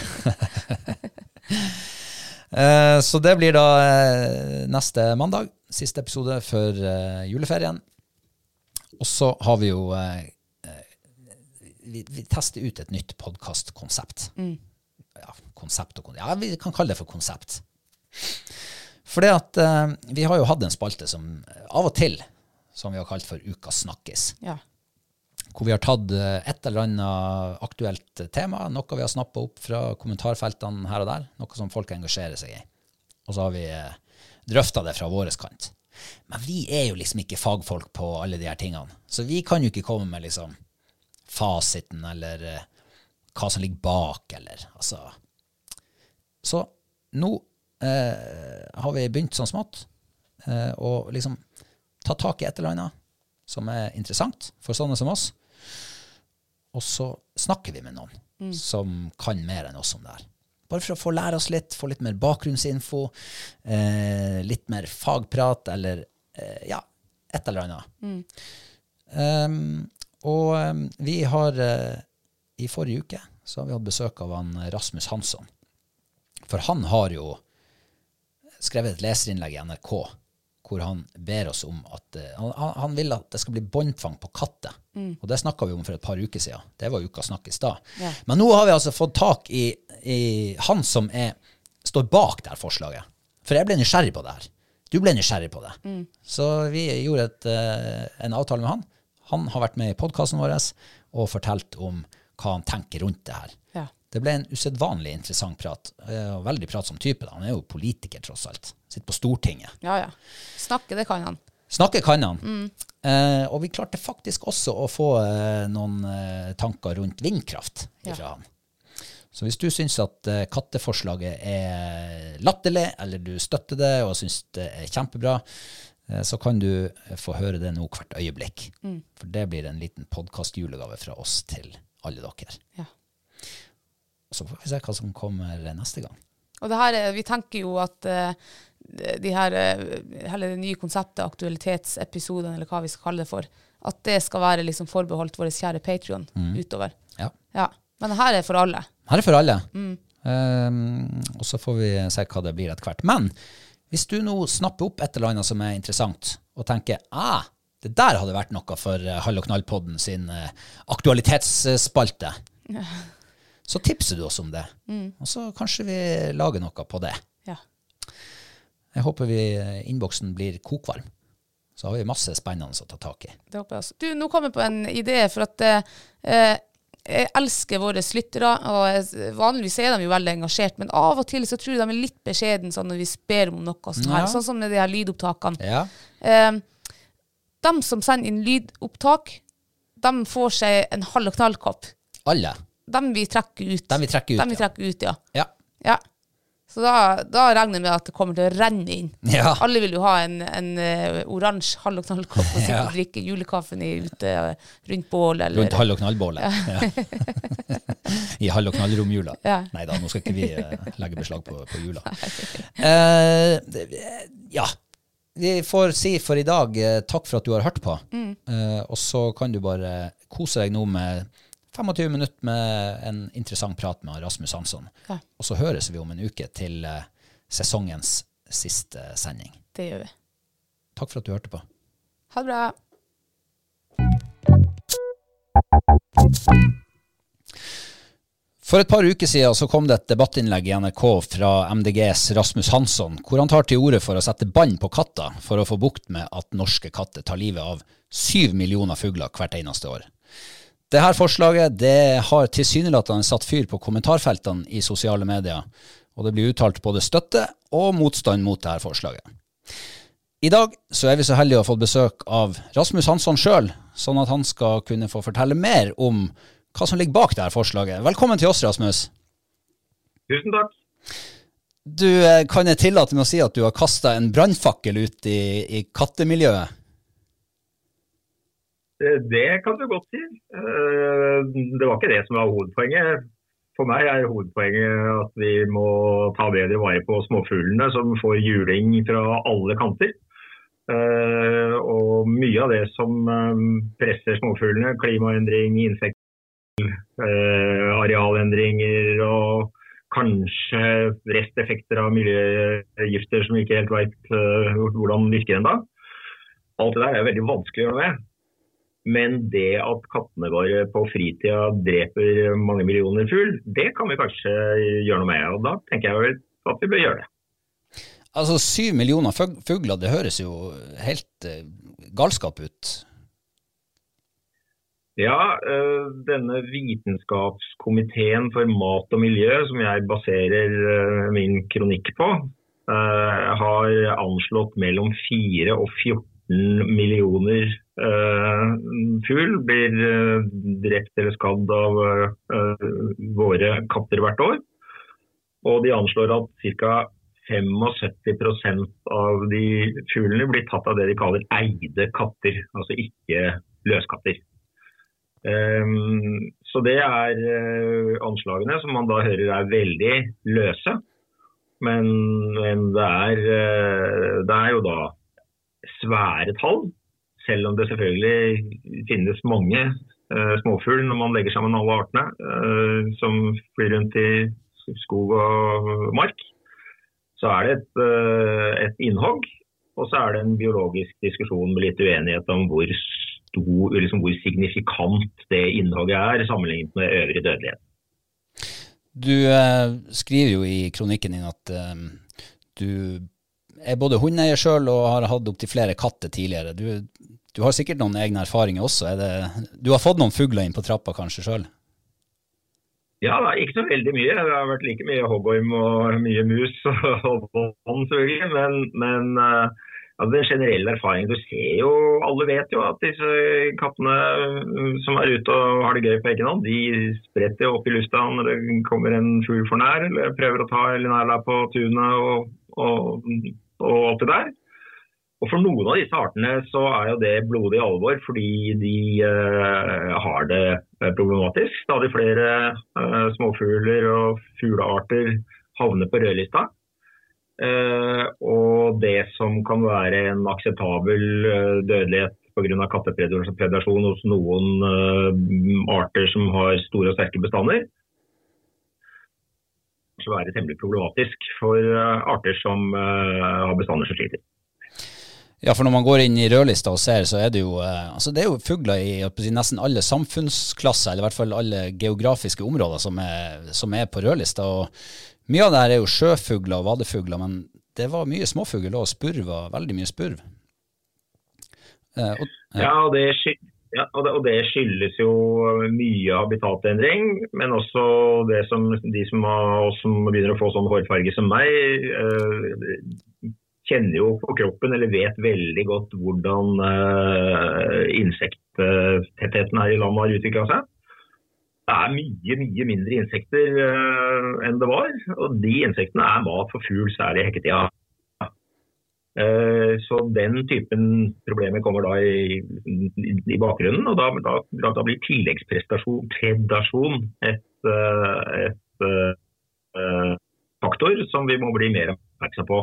Eh, så det blir da eh, neste mandag. Siste episode før eh, juleferien. Og så har vi jo eh, vi, vi tester ut et nytt podkastkonsept. Ja, konsept og konsept. Ja, vi kan kalle det for konsept. For det at eh, vi har jo hatt en spalte som eh, av og til, som vi har kalt for Ukas snakkis. Ja. Hvor vi har tatt eh, et eller annet aktuelt tema, noe vi har snappa opp fra kommentarfeltene her og der, noe som folk engasjerer seg i. Og så har vi eh, drøfta det fra vår kant. Men vi er jo liksom ikke fagfolk på alle de her tingene. Så vi kan jo ikke komme med liksom fasiten eller hva som ligger bak, eller altså Så nå eh, har vi begynt sånn smått eh, å liksom ta tak i et eller annet som er interessant for sånne som oss. Og så snakker vi med noen som kan mer enn oss om det her. Bare for å få lære oss litt, få litt mer bakgrunnsinfo, eh, litt mer fagprat, eller eh, ja, et eller annet. Um, og um, vi har uh, I forrige uke så har vi hatt besøk av han Rasmus Hansson. For han har jo skrevet et leserinnlegg i NRK hvor han ber oss om at eh, han, han vil at det skal bli båndtvang på katter. Og det snakka vi om for et par uker siden. Det var ukas snakk i stad. Ja. Men nå har vi altså fått tak i, i han som er, står bak det her forslaget. For jeg ble nysgjerrig på det her. Du ble nysgjerrig på det. Så vi gjorde et, eh, en avtale med han. Han har vært med i podkasten vår og fortalt om hva han tenker rundt det her. Ja. Det ble en usedvanlig interessant prat. eh, Og veldig pratsom type. da. Han er jo politiker, tross alt. Sitter på Stortinget. Ja, ja. Snakke, det kan han. Snakke kan han. Eh, og vi klarte faktisk også å få eh, noen eh, tanker rundt vindkraft Ja. han. Så hvis du syns at eh, katteforslaget er latterlig, eller du støtter det og syns det er kjempebra, eh, så kan du få høre det nå hvert øyeblikk. For det blir en liten podkastjulegave fra oss til alle dere. Ja. Og så får vi se hva som kommer neste gang. Og det her, er- vi tenker jo at eh, de her, eh, hele det nye konseptet, aktualitetsepisodene, eller hva vi skal kalle det for, at det skal være liksom forbeholdt vår kjære Patrion utover. Ja. Ja. Men her er for alle. Her er for alle. Um, og så får vi se hva det blir etter hvert. Men hvis du nå snapper opp et eller annet som er interessant, og tenker ah, det der hadde vært noe for Hall og knall-podden sin aktualitetsspalte, så tipser du oss om det. Og så kanskje vi lager noe på det. Ja. Jeg håper vi uh, innboksen blir kokvarm. Så har vi masse spennende å ta tak i. Det håper jeg også. Du, nå kom jeg på en idé, for at eh, jeg elsker våre lyttere, og vanligvis er de jo veldig engasjert, men av og til så tror jeg de er litt beskjeden sånn når vi ber om noe sånn her, Ja. sånn som med de her lydopptakene. Ja. Eh, de som sender inn lydopptak, de får seg en halv og knall-kopp. Alle. De vi trekker ut. Dem vi trekker ut, Dem vi ja. trekker ut, ja. Ja. ja. Så da, da regner jeg med at det kommer til å renne inn. Ja. Alle vil jo ha en, en uh, oransje halv og knall-kopp og sitte og drikke julekaffen i, ute eh, rundt bålet. eller- Rundt halv og knallbålet. Ja. I halv og knallromjula. Ja. Nei da, nå skal ikke vi uh, legge beslag på, på jula. Uh, ja. Vi får si for i dag takk for at du har hørt på. Mm. Og så kan du bare kose deg nå med 25 minutter med en interessant prat med Rasmus Hansson. Ja. Og så høres vi om en uke til eh, sesongens siste sending. Det gjør vi. Takk for at du hørte på. Ha det bra. For et par uker siden så kom det et debattinnlegg i NRK fra MDGs Rasmus Hansson, hvor han tar til orde for å sette bånd på katter for å få bukt med at norske katter tar livet av syv millioner fugler hvert eneste år. Dette forslaget det har tilsynelatende satt fyr på kommentarfeltene i sosiale medier, og det blir uttalt både støtte og motstand mot dette forslaget. I dag så er vi så heldige å ha fått besøk av Rasmus Hansson sjøl, sånn at han skal kunne få fortelle mer om hva som ligger bak dette forslaget. Velkommen til oss, Rasmus. Tusen takk. Du, eh, Kan jeg tillate meg å si at du har kasta en brannfakkel ut i, i kattemiljøet? Eh, Det kan du godt si. Eh, Det var ikke det som var hovedpoenget. For meg er hovedpoenget at vi må ta bedre vare på småfuglene som får juling fra alle kanter. Eh, Og mye av det som presser småfuglene, klimaendring, insekter, arealendringer og kanskje resteffekter av miljøgifter som vi ikke helt vet hvordan virker ennå. Alt det der er veldig vanskelig å gjøre med. Men det at kattene våre på fritida dreper mange millioner fugl, det kan vi kanskje gjøre noe med. Og da tenker jeg vel at vi bør gjøre det. Altså, syv millioner fugler, det høres jo helt eh, galskap ut. Ja, øh, denne vitenskapskomiteen for mat og miljø, som jeg baserer øh, min kronikk på, øh, har anslått mellom 4 og 14 millioner øh, fugl blir øh, drept eller skadd av øh, våre katter hvert år. Og de anslår at ca. 75% av de fuglene blir tatt av det de kaller eide katter, altså ikke løskatter. Så det er anslagene som man da hører er veldig løse. Men, men det, er, det er jo da svære tall. Selv om det selvfølgelig finnes mange uh, småfugl når man legger sammen alle artene uh, som flyr rundt i skog og mark. Så er det et, uh, et innhogg, og så er det en biologisk diskusjon med litt uenighet om hvor, stor, liksom hvor signifikant det innhogget er sammenlignet med øvrig dødelighet. Du skriver jo i kronikken din at du er både hundeeier sjøl og har hatt opptil flere katter tidligere. Du, du, har sikkert noen egne erfaringer også. Det, du har fått noen fugler inn på trappa kanskje sjøl? Ja, ikke så veldig mye. Det har vært like mye hoggorm og mye mus og bånd, selvfølgelig. Men, men altså den generelle erfaringen Du ser jo, alle vet jo at disse kattene mm, som er ute og har det gøy på egen hånd, de spretter jo opp i lufta når det kommer en fugl for nær, eller prøver å ta nærla på tunet og, og og alt det der. Og For noen av disse artene så er jo det blodig alvor, fordi de eh, har det eh, problematisk. Stadig flere eh, småfugler og fuglearter havner på rødlista. Eh, og det som kan være en akseptabel dødelighet pga. kattepredasjon hos noen arter som har store og sterke bestander, kan være temmelig problematisk for eh, arter som eh, har bestander som sliter. Ja, for når man går inn i rødlista og ser, så er det jo, eh, altså det er jo fugler i nesten alle samfunnsklasser, eller i hvert fall alle geografiske områder som er, som er på rødlista. og Mye av det her er jo sjøfugler og vadefugler, men det var mye småfugl og spurv, veldig mye spurv. Eh, og, ja. ja, og det, ja, og det, skyldes jo mye habitatendring, men også det som de som, har, som begynner å få sånn hårfarge som meg, øh, kjenner jo på kroppen eller vet veldig godt hvordan uh, insekttettheten her i landet har utvikla seg. Det er mye mye mindre insekter uh, enn det var, og de insektene er mat for fugl, særlig i hekketida. Uh, så den typen problemer kommer da i, i bakgrunnen, og da, da, da blir tilleggspredasjon et, et, faktor som vi må bli mer oppmerksom på.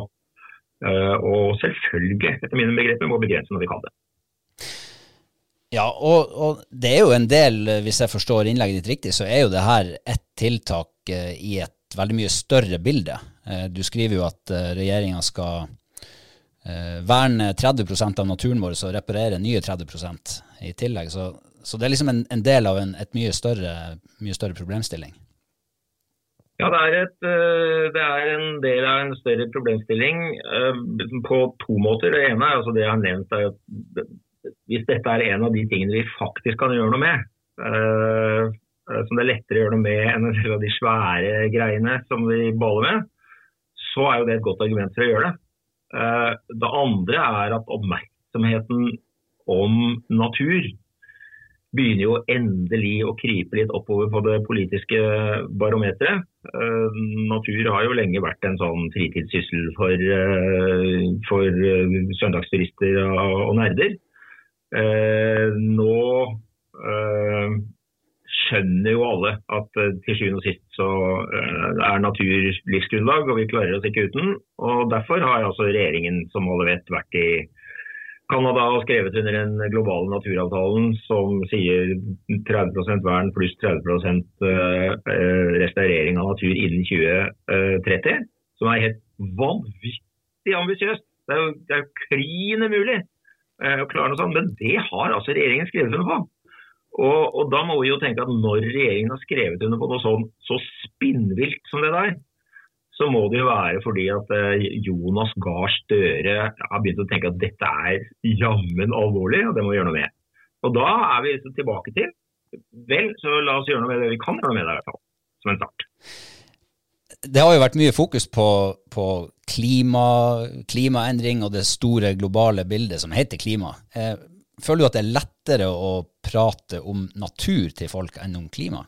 Og selvfølgelig, etter mine begreper, må begrense når vi kan det. Ja, og, og, det er jo en del, hvis jeg forstår innlegget ditt riktig, så er jo det her et tiltak i et veldig mye større bilde. Du skriver jo at regjeringa skal eh, verne 30% av naturen vår og reparere nye 30% i tillegg. Så, så, det er liksom en, en del av en mye større, mye større, problemstilling. Ja, det er, et, eh, det er, en del av en større problemstilling eh, på to måter. Det ene er altså det jeg har nevnt, er at hvis dette er en av de tingene vi faktisk kan gjøre noe med, eh, som det er lettere å gjøre noe med enn en del av de svære greiene som vi baler med, så er jo det et godt argument for å gjøre det. Det andre er at oppmerksomheten om natur begynner jo endelig å krype litt oppover på det politiske barometeret. Uh, natur har jo lenge vært en sånn fritidssyssel for, uh, for søndagsturister og, nerder. Nå skjønner jo alle at til sjuende og sist så er natur livsgrunnlag, og vi klarer oss ikke uten. og Derfor har altså regjeringen som alle vet vært i Canada har skrevet under den globale naturavtalen som sier 30% vern pluss 30 uh, restaurering av natur innen 2030. Som er helt vanvittig ambisiøst. Det er jo, det klin umulig å klare noe sånt. Men det har altså regjeringen skrevet under på. Og, og, da må vi jo tenke at når regjeringen har skrevet under på noe sånn så spinnvilt som det der, så må det jo være fordi at eh, Jonas Gahr Støre har begynt å tenke at dette er jammen alvorlig, og det må vi gjøre noe med. Og da er vi liksom tilbake til Vel, så la oss gjøre noe med det vi kan gjøre noe med det, i hvert fall. Som en start. Det har jo vært mye fokus på, på klima, klimaendring og det store globale bildet som heter klima. Eh, Føler du at det er lettere å prate om natur til folk enn om klima?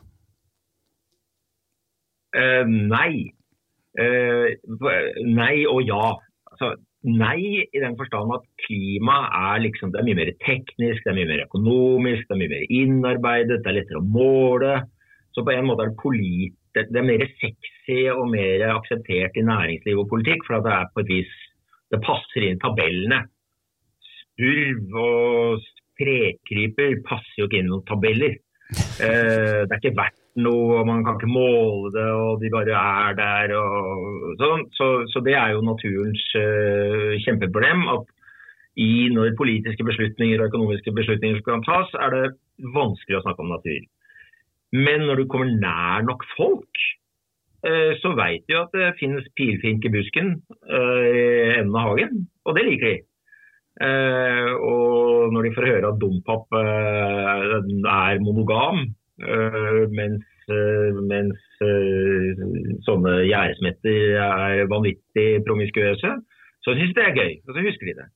Uh, nei. Uh, nei og ja. Altså, nei i den forstand at klima er, liksom, er mye mer teknisk, det er mye mer økonomisk, det er mye mer innarbeidet, det er lettere å måle. Så på en måte er det, politisk det er mer sexy og mer akseptert i næringsliv og politikk, for det er på et vis det passer inn tabellene spurv og trekryper passer jo ikke inn noen tabeller. Eh, det er ikke verdt noe, og man kan ikke måle det, og de bare er der. Og sånn. så, så, det er jo naturens uh, kjempeproblem. at i når politiske beslutninger og økonomiske beslutninger skal tas, er det vanskelig å snakke om natur. Men når du kommer nær nok folk, uh, så veit du at det finnes pilfink i busken uh, i enden av hagen, og det liker de. Og når de får høre at dompap er monogam, mens, mens sånne gjæresmetter er vanvittig promiskuøse, så syns de det er gøy. Og så husker de det.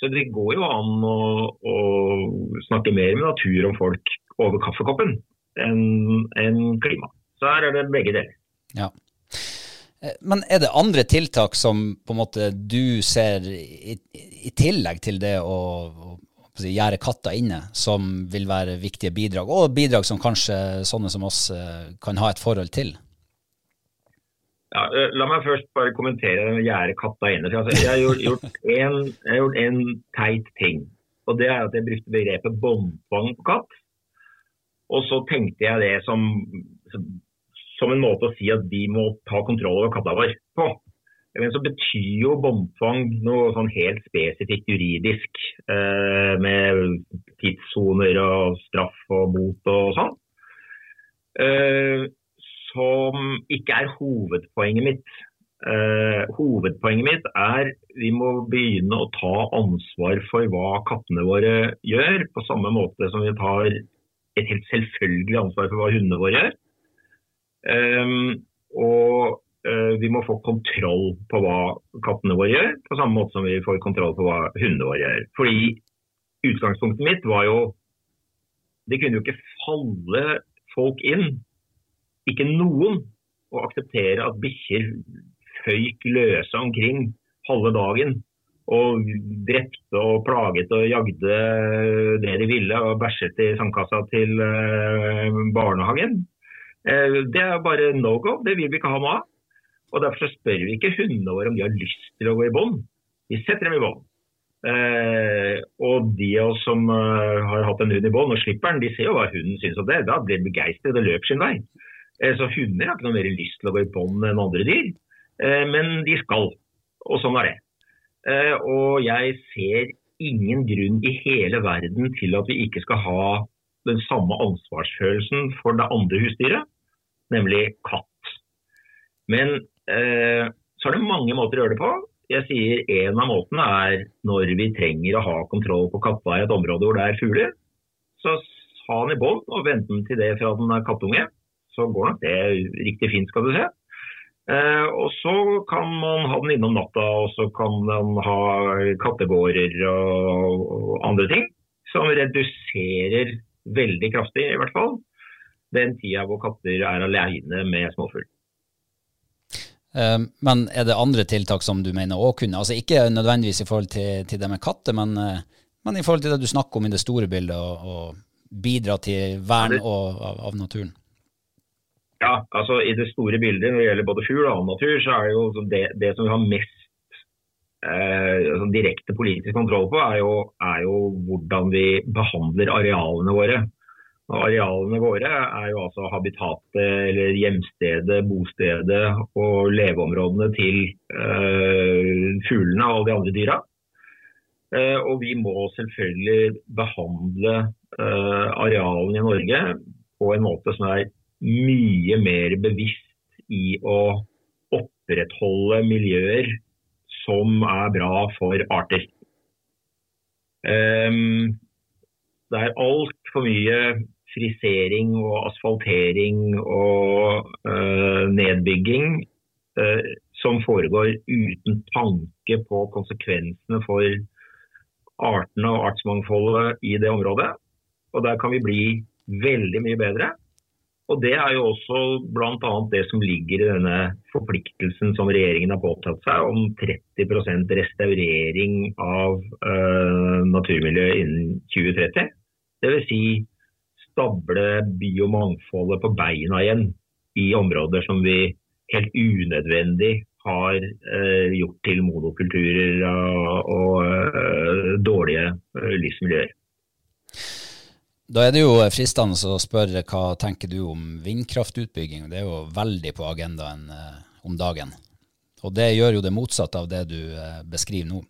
Så det går jo an å, å snakke mer med natur om folk over kaffekoppen enn en klima. Så her er det begge deler. Ja. Eh, men er det andre tiltak som på en måte du ser i, i tillegg til det å, å, å gjøre katta inne, som vil være viktige bidrag, og bidrag som kanskje sånne som oss eh, kan ha et forhold til? Ja, eh, la meg først bare kommentere den gjerde katta inne. For altså, jeg har gjort, én teit ting. Og det er at jeg brukte begrepet båndtvang på katt. Og så tenkte jeg det som som en måte å si at de må ta kontroll over katta vår på. Men så betyr jo båndtvang noe sånn helt spesifikt juridisk, eh, med tidssoner og straff og bot og sånn. Eh, som ikke er hovedpoenget mitt. Eh, hovedpoenget mitt er vi må begynne å ta ansvar for hva kattene våre gjør, på samme måte som vi tar et helt selvfølgelig ansvar for hva hundene våre gjør. Um, og vi må få kontroll på hva kattene våre gjør, på samme måte som vi får kontroll på hva hundene våre gjør. Fordi utgangspunktet mitt var jo Det kunne jo ikke falle folk inn, ikke noen, å akseptere at bikkjer føyk løse omkring halve dagen og drepte og plaget og jagde det de ville og bæsjet i sandkassa til uh, barnehagen. Eh, det er bare no go. Det vil vi ikke ha noe av. Og Derfor spør vi ikke hundene våre om de har lyst til å gå i bånd. Vi setter dem i bånd. Eh, og de av oss som eh, har hatt en hund i bånd og slipper den, de ser jo hva hunden syns om det. Da blir de begeistret og løper sin vei. Eh, så hunder har ikke noe mer lyst til å gå i bånd enn andre dyr. Eh, men de skal. Og sånn er det. Eh, og jeg ser ingen grunn i hele verden til at vi ikke skal ha den samme ansvarsfølelsen for det andre husdyret, nemlig katt. Men så er det mange måter å gjøre det på. Jeg sier En av måtene er når vi trenger å ha kontroll på katta i et område hvor det er fugler. Så ha den i bånd og vente den til det fra den er kattunge. Så går nok det riktig fint, skal du se. Eh, og så kan man ha den innom natta, og så kan man ha kattegårder og, og andre ting som reduserer veldig kraftig, i hvert fall, den tida hvor katter er alene med småfugl. Ehm, men er det andre tiltak som du mener òg kunne, altså ikke nødvendigvis i forhold til, til det med katter, men, eh, men, i forhold til det du snakker om i det store bildet, og, bidra til vern og, av, av, naturen? Ja, altså i det store bildet når det gjelder både fugl og annen natur, så er det jo det, det som vi har mest eh, altså direkte politisk kontroll på, er jo, er jo, hvordan vi behandler arealene våre. Arealene våre er jo altså habitatet eller hjemstedet, bostedet og leveområdene til eh, fuglene og alle de andre dyra. Eh, og vi må selvfølgelig behandle eh, arealene i Norge på en måte som er mye mer bevisst i å opprettholde miljøer som er bra for arter. Um, det er altfor mye frisering og asfaltering og uh, nedbygging uh, som foregår uten tanke på konsekvensene for artene og artsmangfoldet i det området. Og der kan vi bli veldig mye bedre. Og Det er jo også bl.a. det som ligger i denne forpliktelsen som regjeringen har påtatt seg om 30% restaurering av uh, naturmiljøet innen 2030. Dvs. Si stable biomangfoldet på beina igjen i områder som vi helt unødvendig har eh, gjort til monokulturer og, og eh, dårlige eh, livsmiljøer. Da er det jo fristende å spørre hva tenker du om vindkraftutbygging? Det er jo veldig på agendaen eh, om dagen. Og det gjør jo det motsatte av det du eh, beskriver nå.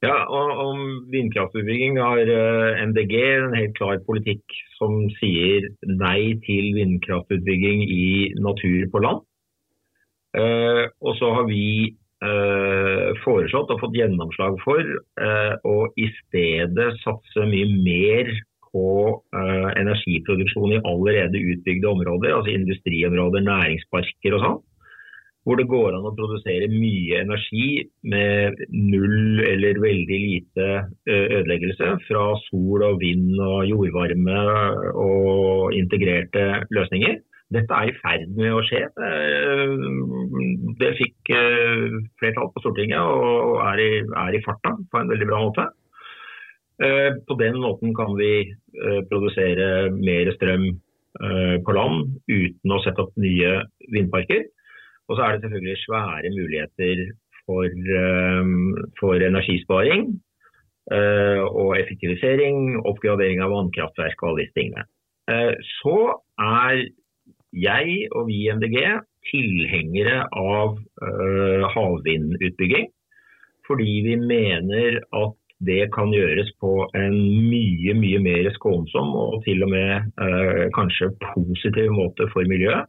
Ja, og Om vindkraftutbygging har eh, MDG en helt klar politikk som sier nei til vindkraftutbygging i natur på land. Eh, og så har vi Eh, foreslått og fått gjennomslag for å i stedet satse mye mer på energiproduksjon i allerede utbygde områder, altså industriområder, næringsparker og sånn. Hvor det går an å produsere mye energi med null eller veldig lite ødeleggelse fra sol og vind og jordvarme og integrerte løsninger. Dette er i ferd med å skje. Det fikk flertall på Stortinget og er i, er i farta på en veldig bra måte. På den måten kan vi produsere mer strøm på land uten å sette opp nye vindparker. Og så er det selvfølgelig svære muligheter for, for energisparing og effektivisering, oppgradering av vannkraftverk og alle disse tingene. Så er jeg og vi i MDG tilhengere av uh, havvindutbygging. Fordi vi mener at det kan gjøres på en mye mye mer skånsom og til og med kanskje positiv måte for miljøet.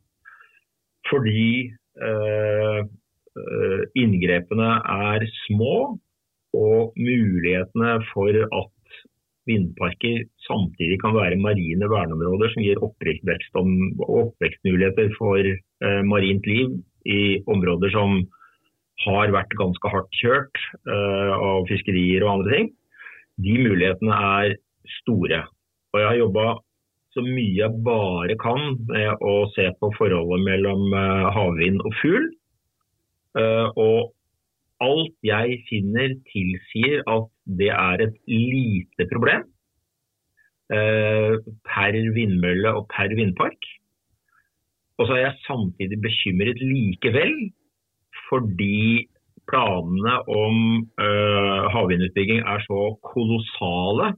Fordi inngrepene er små, og mulighetene for at vindparker samtidig kan være marine verneområder som gir oppvekst oppvekstmuligheter for eh, marint liv i områder som har vært ganske hardt kjørt eh, av fiskerier og andre ting. De mulighetene er store. Og jeg har jobba så mye jeg bare kan med å se på forholdet mellom eh, havvind og fugl. Eh, og alt jeg finner tilsier at det er et lite problem eh, per vindmølle og per vindpark. Og så er jeg samtidig bekymret likevel, fordi planene om havvindutbygging er så kolossale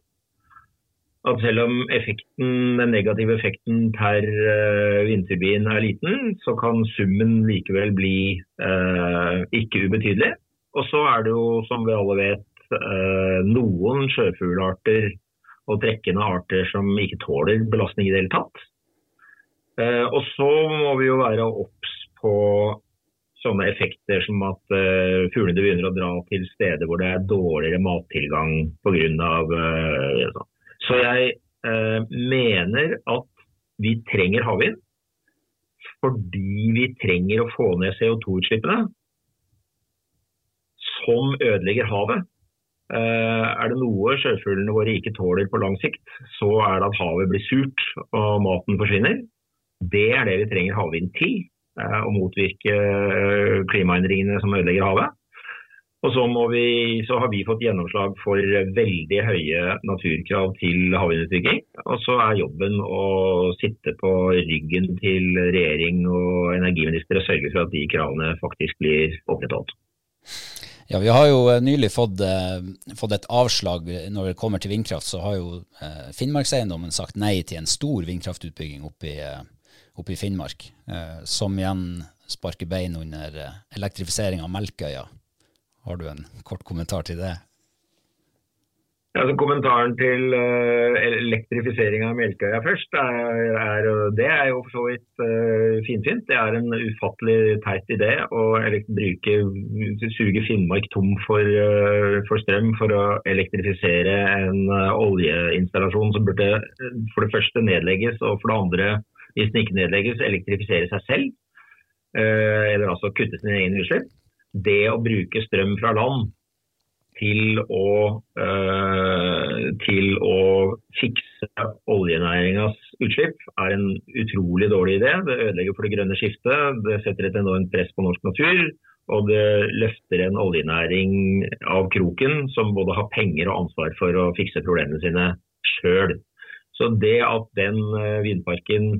at selv om effekten, den negative effekten per uh, vindturbin er liten, så kan summen likevel bli uh, ikke ubetydelig. Og så er det jo, som vi alle vet, eh, noen sjøfuglarter og trekkende arter som ikke tåler belastning i det hele tatt. Eh, og så må vi jo være obs på sånne effekter som at uh, fuglene begynner å dra til steder hvor det er dårligere mattilgang pga. Uh, sånn. Så jeg eh, mener at vi trenger havvind fordi vi trenger å få ned CO2-utslippene som ødelegger havet. Eh, er det noe sjøfuglene våre ikke tåler på lang sikt, så er det at havet blir surt og maten forsvinner. Det er det vi trenger havvind til, eh, å motvirke eh, klimaendringene som ødelegger havet. Og så, vi, så, har vi fått gjennomslag for veldig høye naturkrav til havvindutbygging. Og så er jobben å sitte på ryggen til regjering og energiminister og sørge for at de kravene faktisk blir opprettholdt. Ja, Vi har jo eh, nylig fått, eh, fått, et avslag når det kommer til vindkraft. Så har jo eh, Finnmarkseiendommen sagt nei til en stor vindkraftutbygging oppe i, eh, oppe i Finnmark. Som igjen sparker bein under elektrifisering av Melkøya. Har du en kort kommentar til det? Altså, kommentaren til uh, elektrifisering av Melkøya først, er, er, det er jo for så vidt uh, finfint. Det er en ufattelig teit idé å bruke, suge Finnmark tom for, uh, for, strøm for å elektrifisere en oljeinstallasjon som burde for det første nedlegges, og for det andre, hvis den ikke nedlegges, elektrifisere seg selv. eller altså kutte sine egne utslipp. Det å bruke strøm fra land til å, uh, til å fikse oljenæringas utslipp er en utrolig dårlig idé. Det ødelegger for det grønne skiftet, det setter et enormt press på norsk natur. Og det løfter en oljenæring av kroken som både har penger og ansvar for å fikse problemene sine sjøl. Så det at den eh, vindparken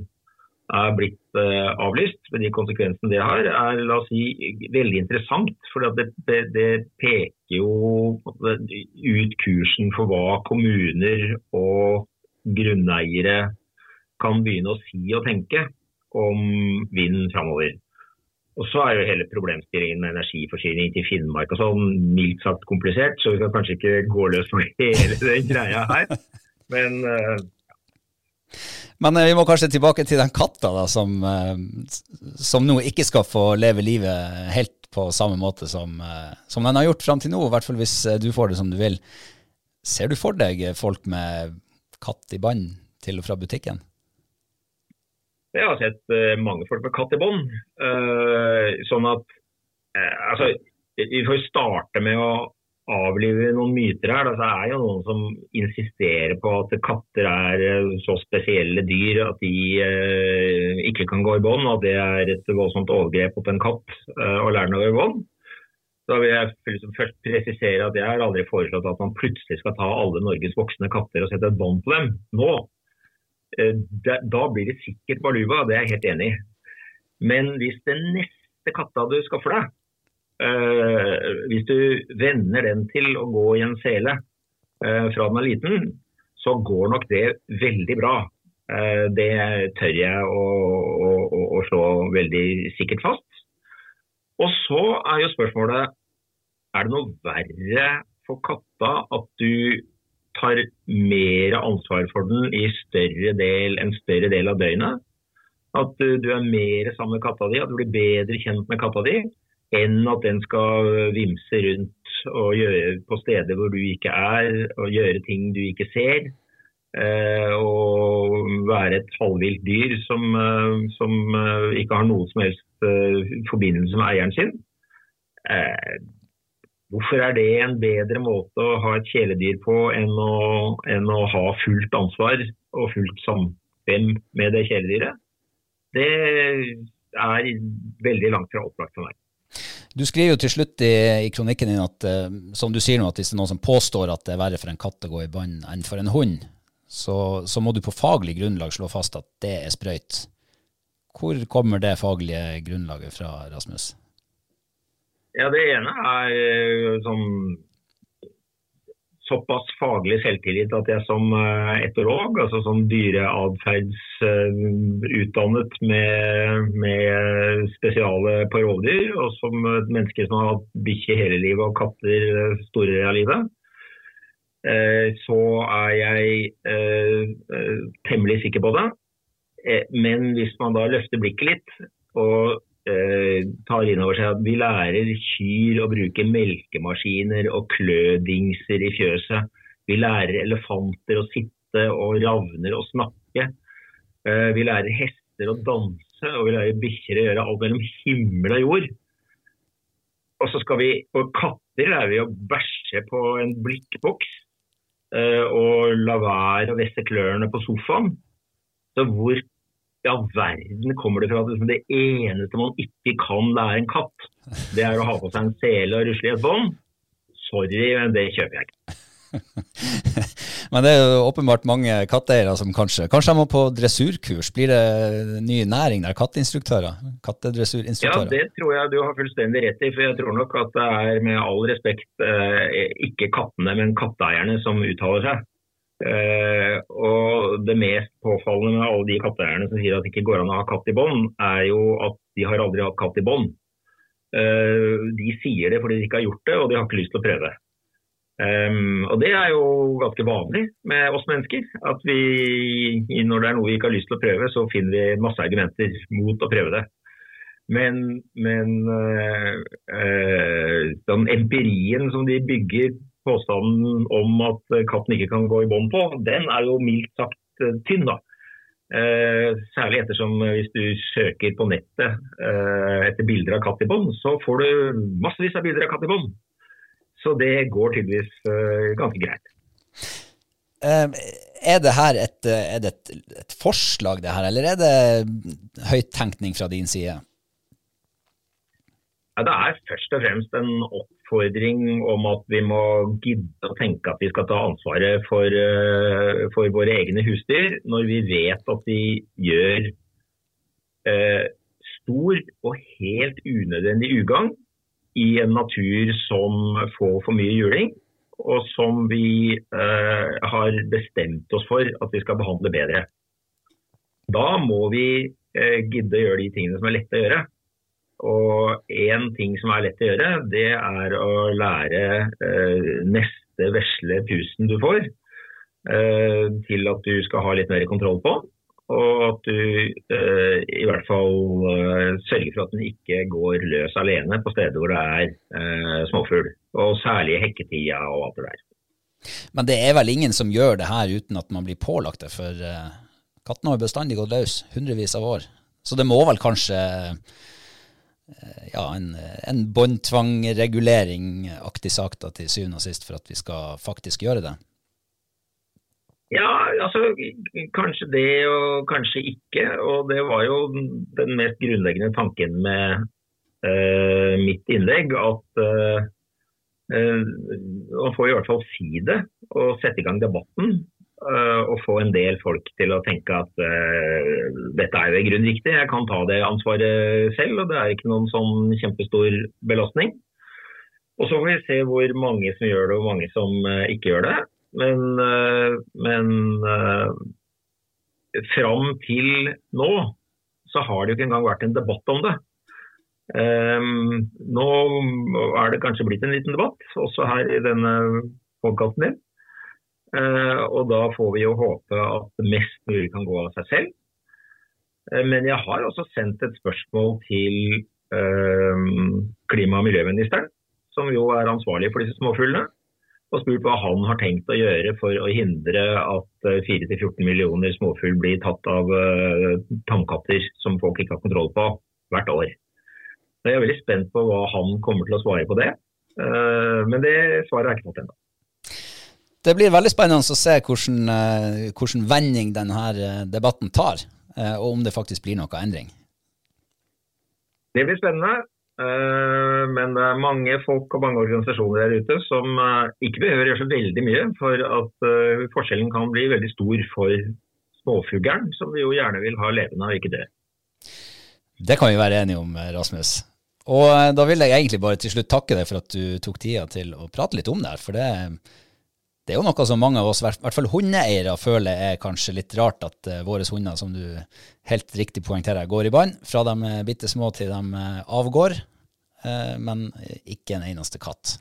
er blitt avlyst, med de konsekvensene det har, er la oss si, veldig interessant. For det, det, det, peker jo ut kursen for hva kommuner og grunneiere kan begynne å si og tenke om vind framover. Og så er jo hele problemstillingen med energiforsyning til Finnmark og sånn mildt sagt komplisert, så vi skal kanskje ikke gå løs på hele den greia her. Men uh, men eh, vi må kanskje tilbake til den katta da, som, eh, som nå ikke skal få leve livet helt på samme måte som, eh, som den har gjort fram til nå, i hvert fall hvis du får det som du vil. Ser du for deg folk med katt i bånd til og fra butikken? Jeg har sett mange folk med katt i bånd. sånn at altså, Vi får starte med å avlive noen myter her. Det er jo noen som insisterer på at katter er eh, så spesielle dyr at de eh, ikke kan gå i bånd, at det er et voldsomt overgrep på en katt eh, å lære den å gå i bånd. Da vil jeg liksom først presisere at jeg har aldri foreslått at man plutselig skal ta alle Norges voksne katter og sette et bånd på dem nå. Eh, da blir det sikkert baluba, det er jeg helt enig i. Men hvis den neste katta du skaffer deg, hvis du venner den til å gå i en sele uh, fra den er liten, så går nok det veldig bra. Uh, det tør jeg å, å, å, slå veldig sikkert fast. Og så er jo spørsmålet er det noe verre for katta at du tar mer ansvar for den i større del, en større del av døgnet? At du er mer sammen med katta di, at du blir bedre kjent med katta di? Enn at den skal vimse rundt og gjøre på steder hvor du ikke er, og gjøre ting du ikke ser. Eh, og være et halvvilt dyr som, eh, som, eh, ikke har noen som helst forbindelse med eieren sin. Hvorfor er det en bedre måte å ha et kjæledyr på enn å, enn å ha fullt ansvar og fullt samkvem med det kjæledyret? Det er veldig langt fra opplagt for meg. Du skriver jo til slutt i, i kronikken din at uh, som du sier nå, at hvis det er noen som påstår at det er verre for en katt å gå i bånd enn for en hund, så, så, må du på faglig grunnlag slå fast at det er sprøyt. Hvor kommer det faglige grunnlaget fra, Rasmus? Ja, Det ene er eh, sånn såpass faglig selvtillit at jeg som eh, etolog, altså som dyreatferdsutdannet med, med spesiale på rovdyr, og som et menneske som har hatt bikkje hele livet og katter store deler av livet, eh, så er jeg eh, temmelig sikker på det. Men hvis man da løfter blikket litt og tar inn over seg at vi lærer kyr å bruke melkemaskiner og klødingser i fjøset. Vi lærer elefanter å sitte og ravner og snakke. Eh, vi lærer hester å danse, og vi lærer bikkjer å gjøre alt mellom himmel og jord. Og så skal vi, og katter lærer vi å bæsje på en blikkboks eh, og la være å vesse klørne på sofaen. Så hvor i all verden kommer det fra at liksom, det eneste man ikke kan lære en katt, det er å ha på seg en sele og rusle i et bånd? Sorry, men det kjøper jeg ikke. men det er jo åpenbart mange katteeiere som kanskje Kanskje de må på dressurkurs? Blir det ny næring der? Katteinstruktører? Kattedressurinstruktører? Ja, det tror jeg du har fullstendig rett i. For jeg tror nok at det er med all respekt eh, ikke kattene, men katteeierne som uttaler seg. Uh, og Det mest påfallende med alle de katteeierne som sier at det ikke går an å ha katt i bånd, er jo at de har aldri hatt katt i bånd. Uh, de sier det fordi de ikke har gjort det, og de har ikke lyst til å prøve. Um, og Det er jo ganske vanlig med oss mennesker. At vi, når det er noe vi ikke har lyst til å prøve, så finner vi masse argumenter mot å prøve det. Men, men uh, den empirien som de bygger påstanden om at katten ikke kan gå i bånd på, den er jo mildt sagt eh, tynn. da. Eh, særlig ettersom hvis du søker på nettet eh, etter bilder av katt i bånd, så får du massevis av bilder av katt i bånd. Så det går tydeligvis eh, ganske greit. Er det her et, det et, et, forslag, det her, eller er det høyttenkning fra din side? Ja, det er først og fremst en oppfordring om at vi må gidde å tenke at vi skal ta ansvaret for, eh, for våre egne husdyr, når vi vet at de gjør eh, stor og helt unødvendig ugagn i en natur som får for mye juling, og som vi eh, har bestemt oss for at vi skal behandle bedre. Da må vi eh, gidde å gjøre de tingene som er lette å gjøre. Og én ting som er lett å gjøre, det er å lære eh, neste vesle pusten du får, eh, til at du skal ha litt mer kontroll på. Og at du eh, i hvert fall eh, sørger for at den ikke går løs alene på steder hvor det er eh, småfugl. Og særlig hekketida og alt det der. Men det er vel ingen som gjør det her uten at man blir pålagt det, for kattene katten har bestandig gått løs hundrevis av år. Så det må vel kanskje ja, en, en båndtvangregulering-aktig sak da, til syvende og sist for at vi skal faktisk gjøre det? Ja, altså kanskje det og kanskje ikke. Og det var jo den mest grunnleggende tanken med eh, mitt innlegg. At eh, man får i hvert fall si det og sette i gang debatten. Og få en del folk til å tenke at dette er jo i grunnen riktig, jeg kan ta det ansvaret selv. Og det er ikke noen sånn kjempestor belastning. Og så får vi se hvor mange som gjør det og hvor mange som ikke gjør det. Men, uh, men eh, fram til nå så har det jo ikke engang vært en debatt om det. Um, nå er det kanskje blitt en liten debatt, også her i denne podkasten din. Uh, og da får vi jo håpe at mest mulig kan gå av seg selv. Uh, men jeg har også sendt et spørsmål til uh, klima- og miljøministeren, som jo er ansvarlig for disse småfuglene og spurt hva han har tenkt å gjøre for å hindre at 4-14 eh, millioner småfugl blir tatt av tamkatter som folk ikke har kontroll på hvert år. Jeg er veldig spent på hva han kommer til å svare på det. Men det svaret jeg ikke fått ennå. Det blir veldig spennende å se hvordan, uh, hvordan vending denne debatten tar, og om det faktisk blir noe endring. Det blir spennende. Eh, men det er mange folk og mange organisasjoner der ute som eh, ikke behøver gjøre så veldig mye for at eh, forskjellen kan bli veldig stor for småfuglen, som vi jo gjerne vil ha levende og ikke det. Det kan vi være enige om, Rasmus. Og da vil jeg egentlig bare til slutt takke deg for at du tok tida til å prate litt om det her. For det, det er jo noe som mange av oss, i hvert fall hundeeiere, føler er kanskje litt rart at uh, våre hunder, som du helt riktig poengterer, går i bånd. Fra de er bitte små til de uh, avgår. Men ikke en eneste katt.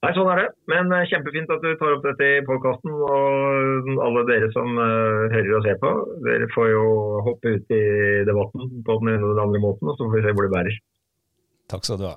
Nei, sånn er det. Men kjempefint at du tar opp dette i podkasten. Og alle dere som hører og ser på, dere får jo hoppe ut i debatten på den ene eller den andre måten, og så får vi se hvor det bærer. Takk skal du ha.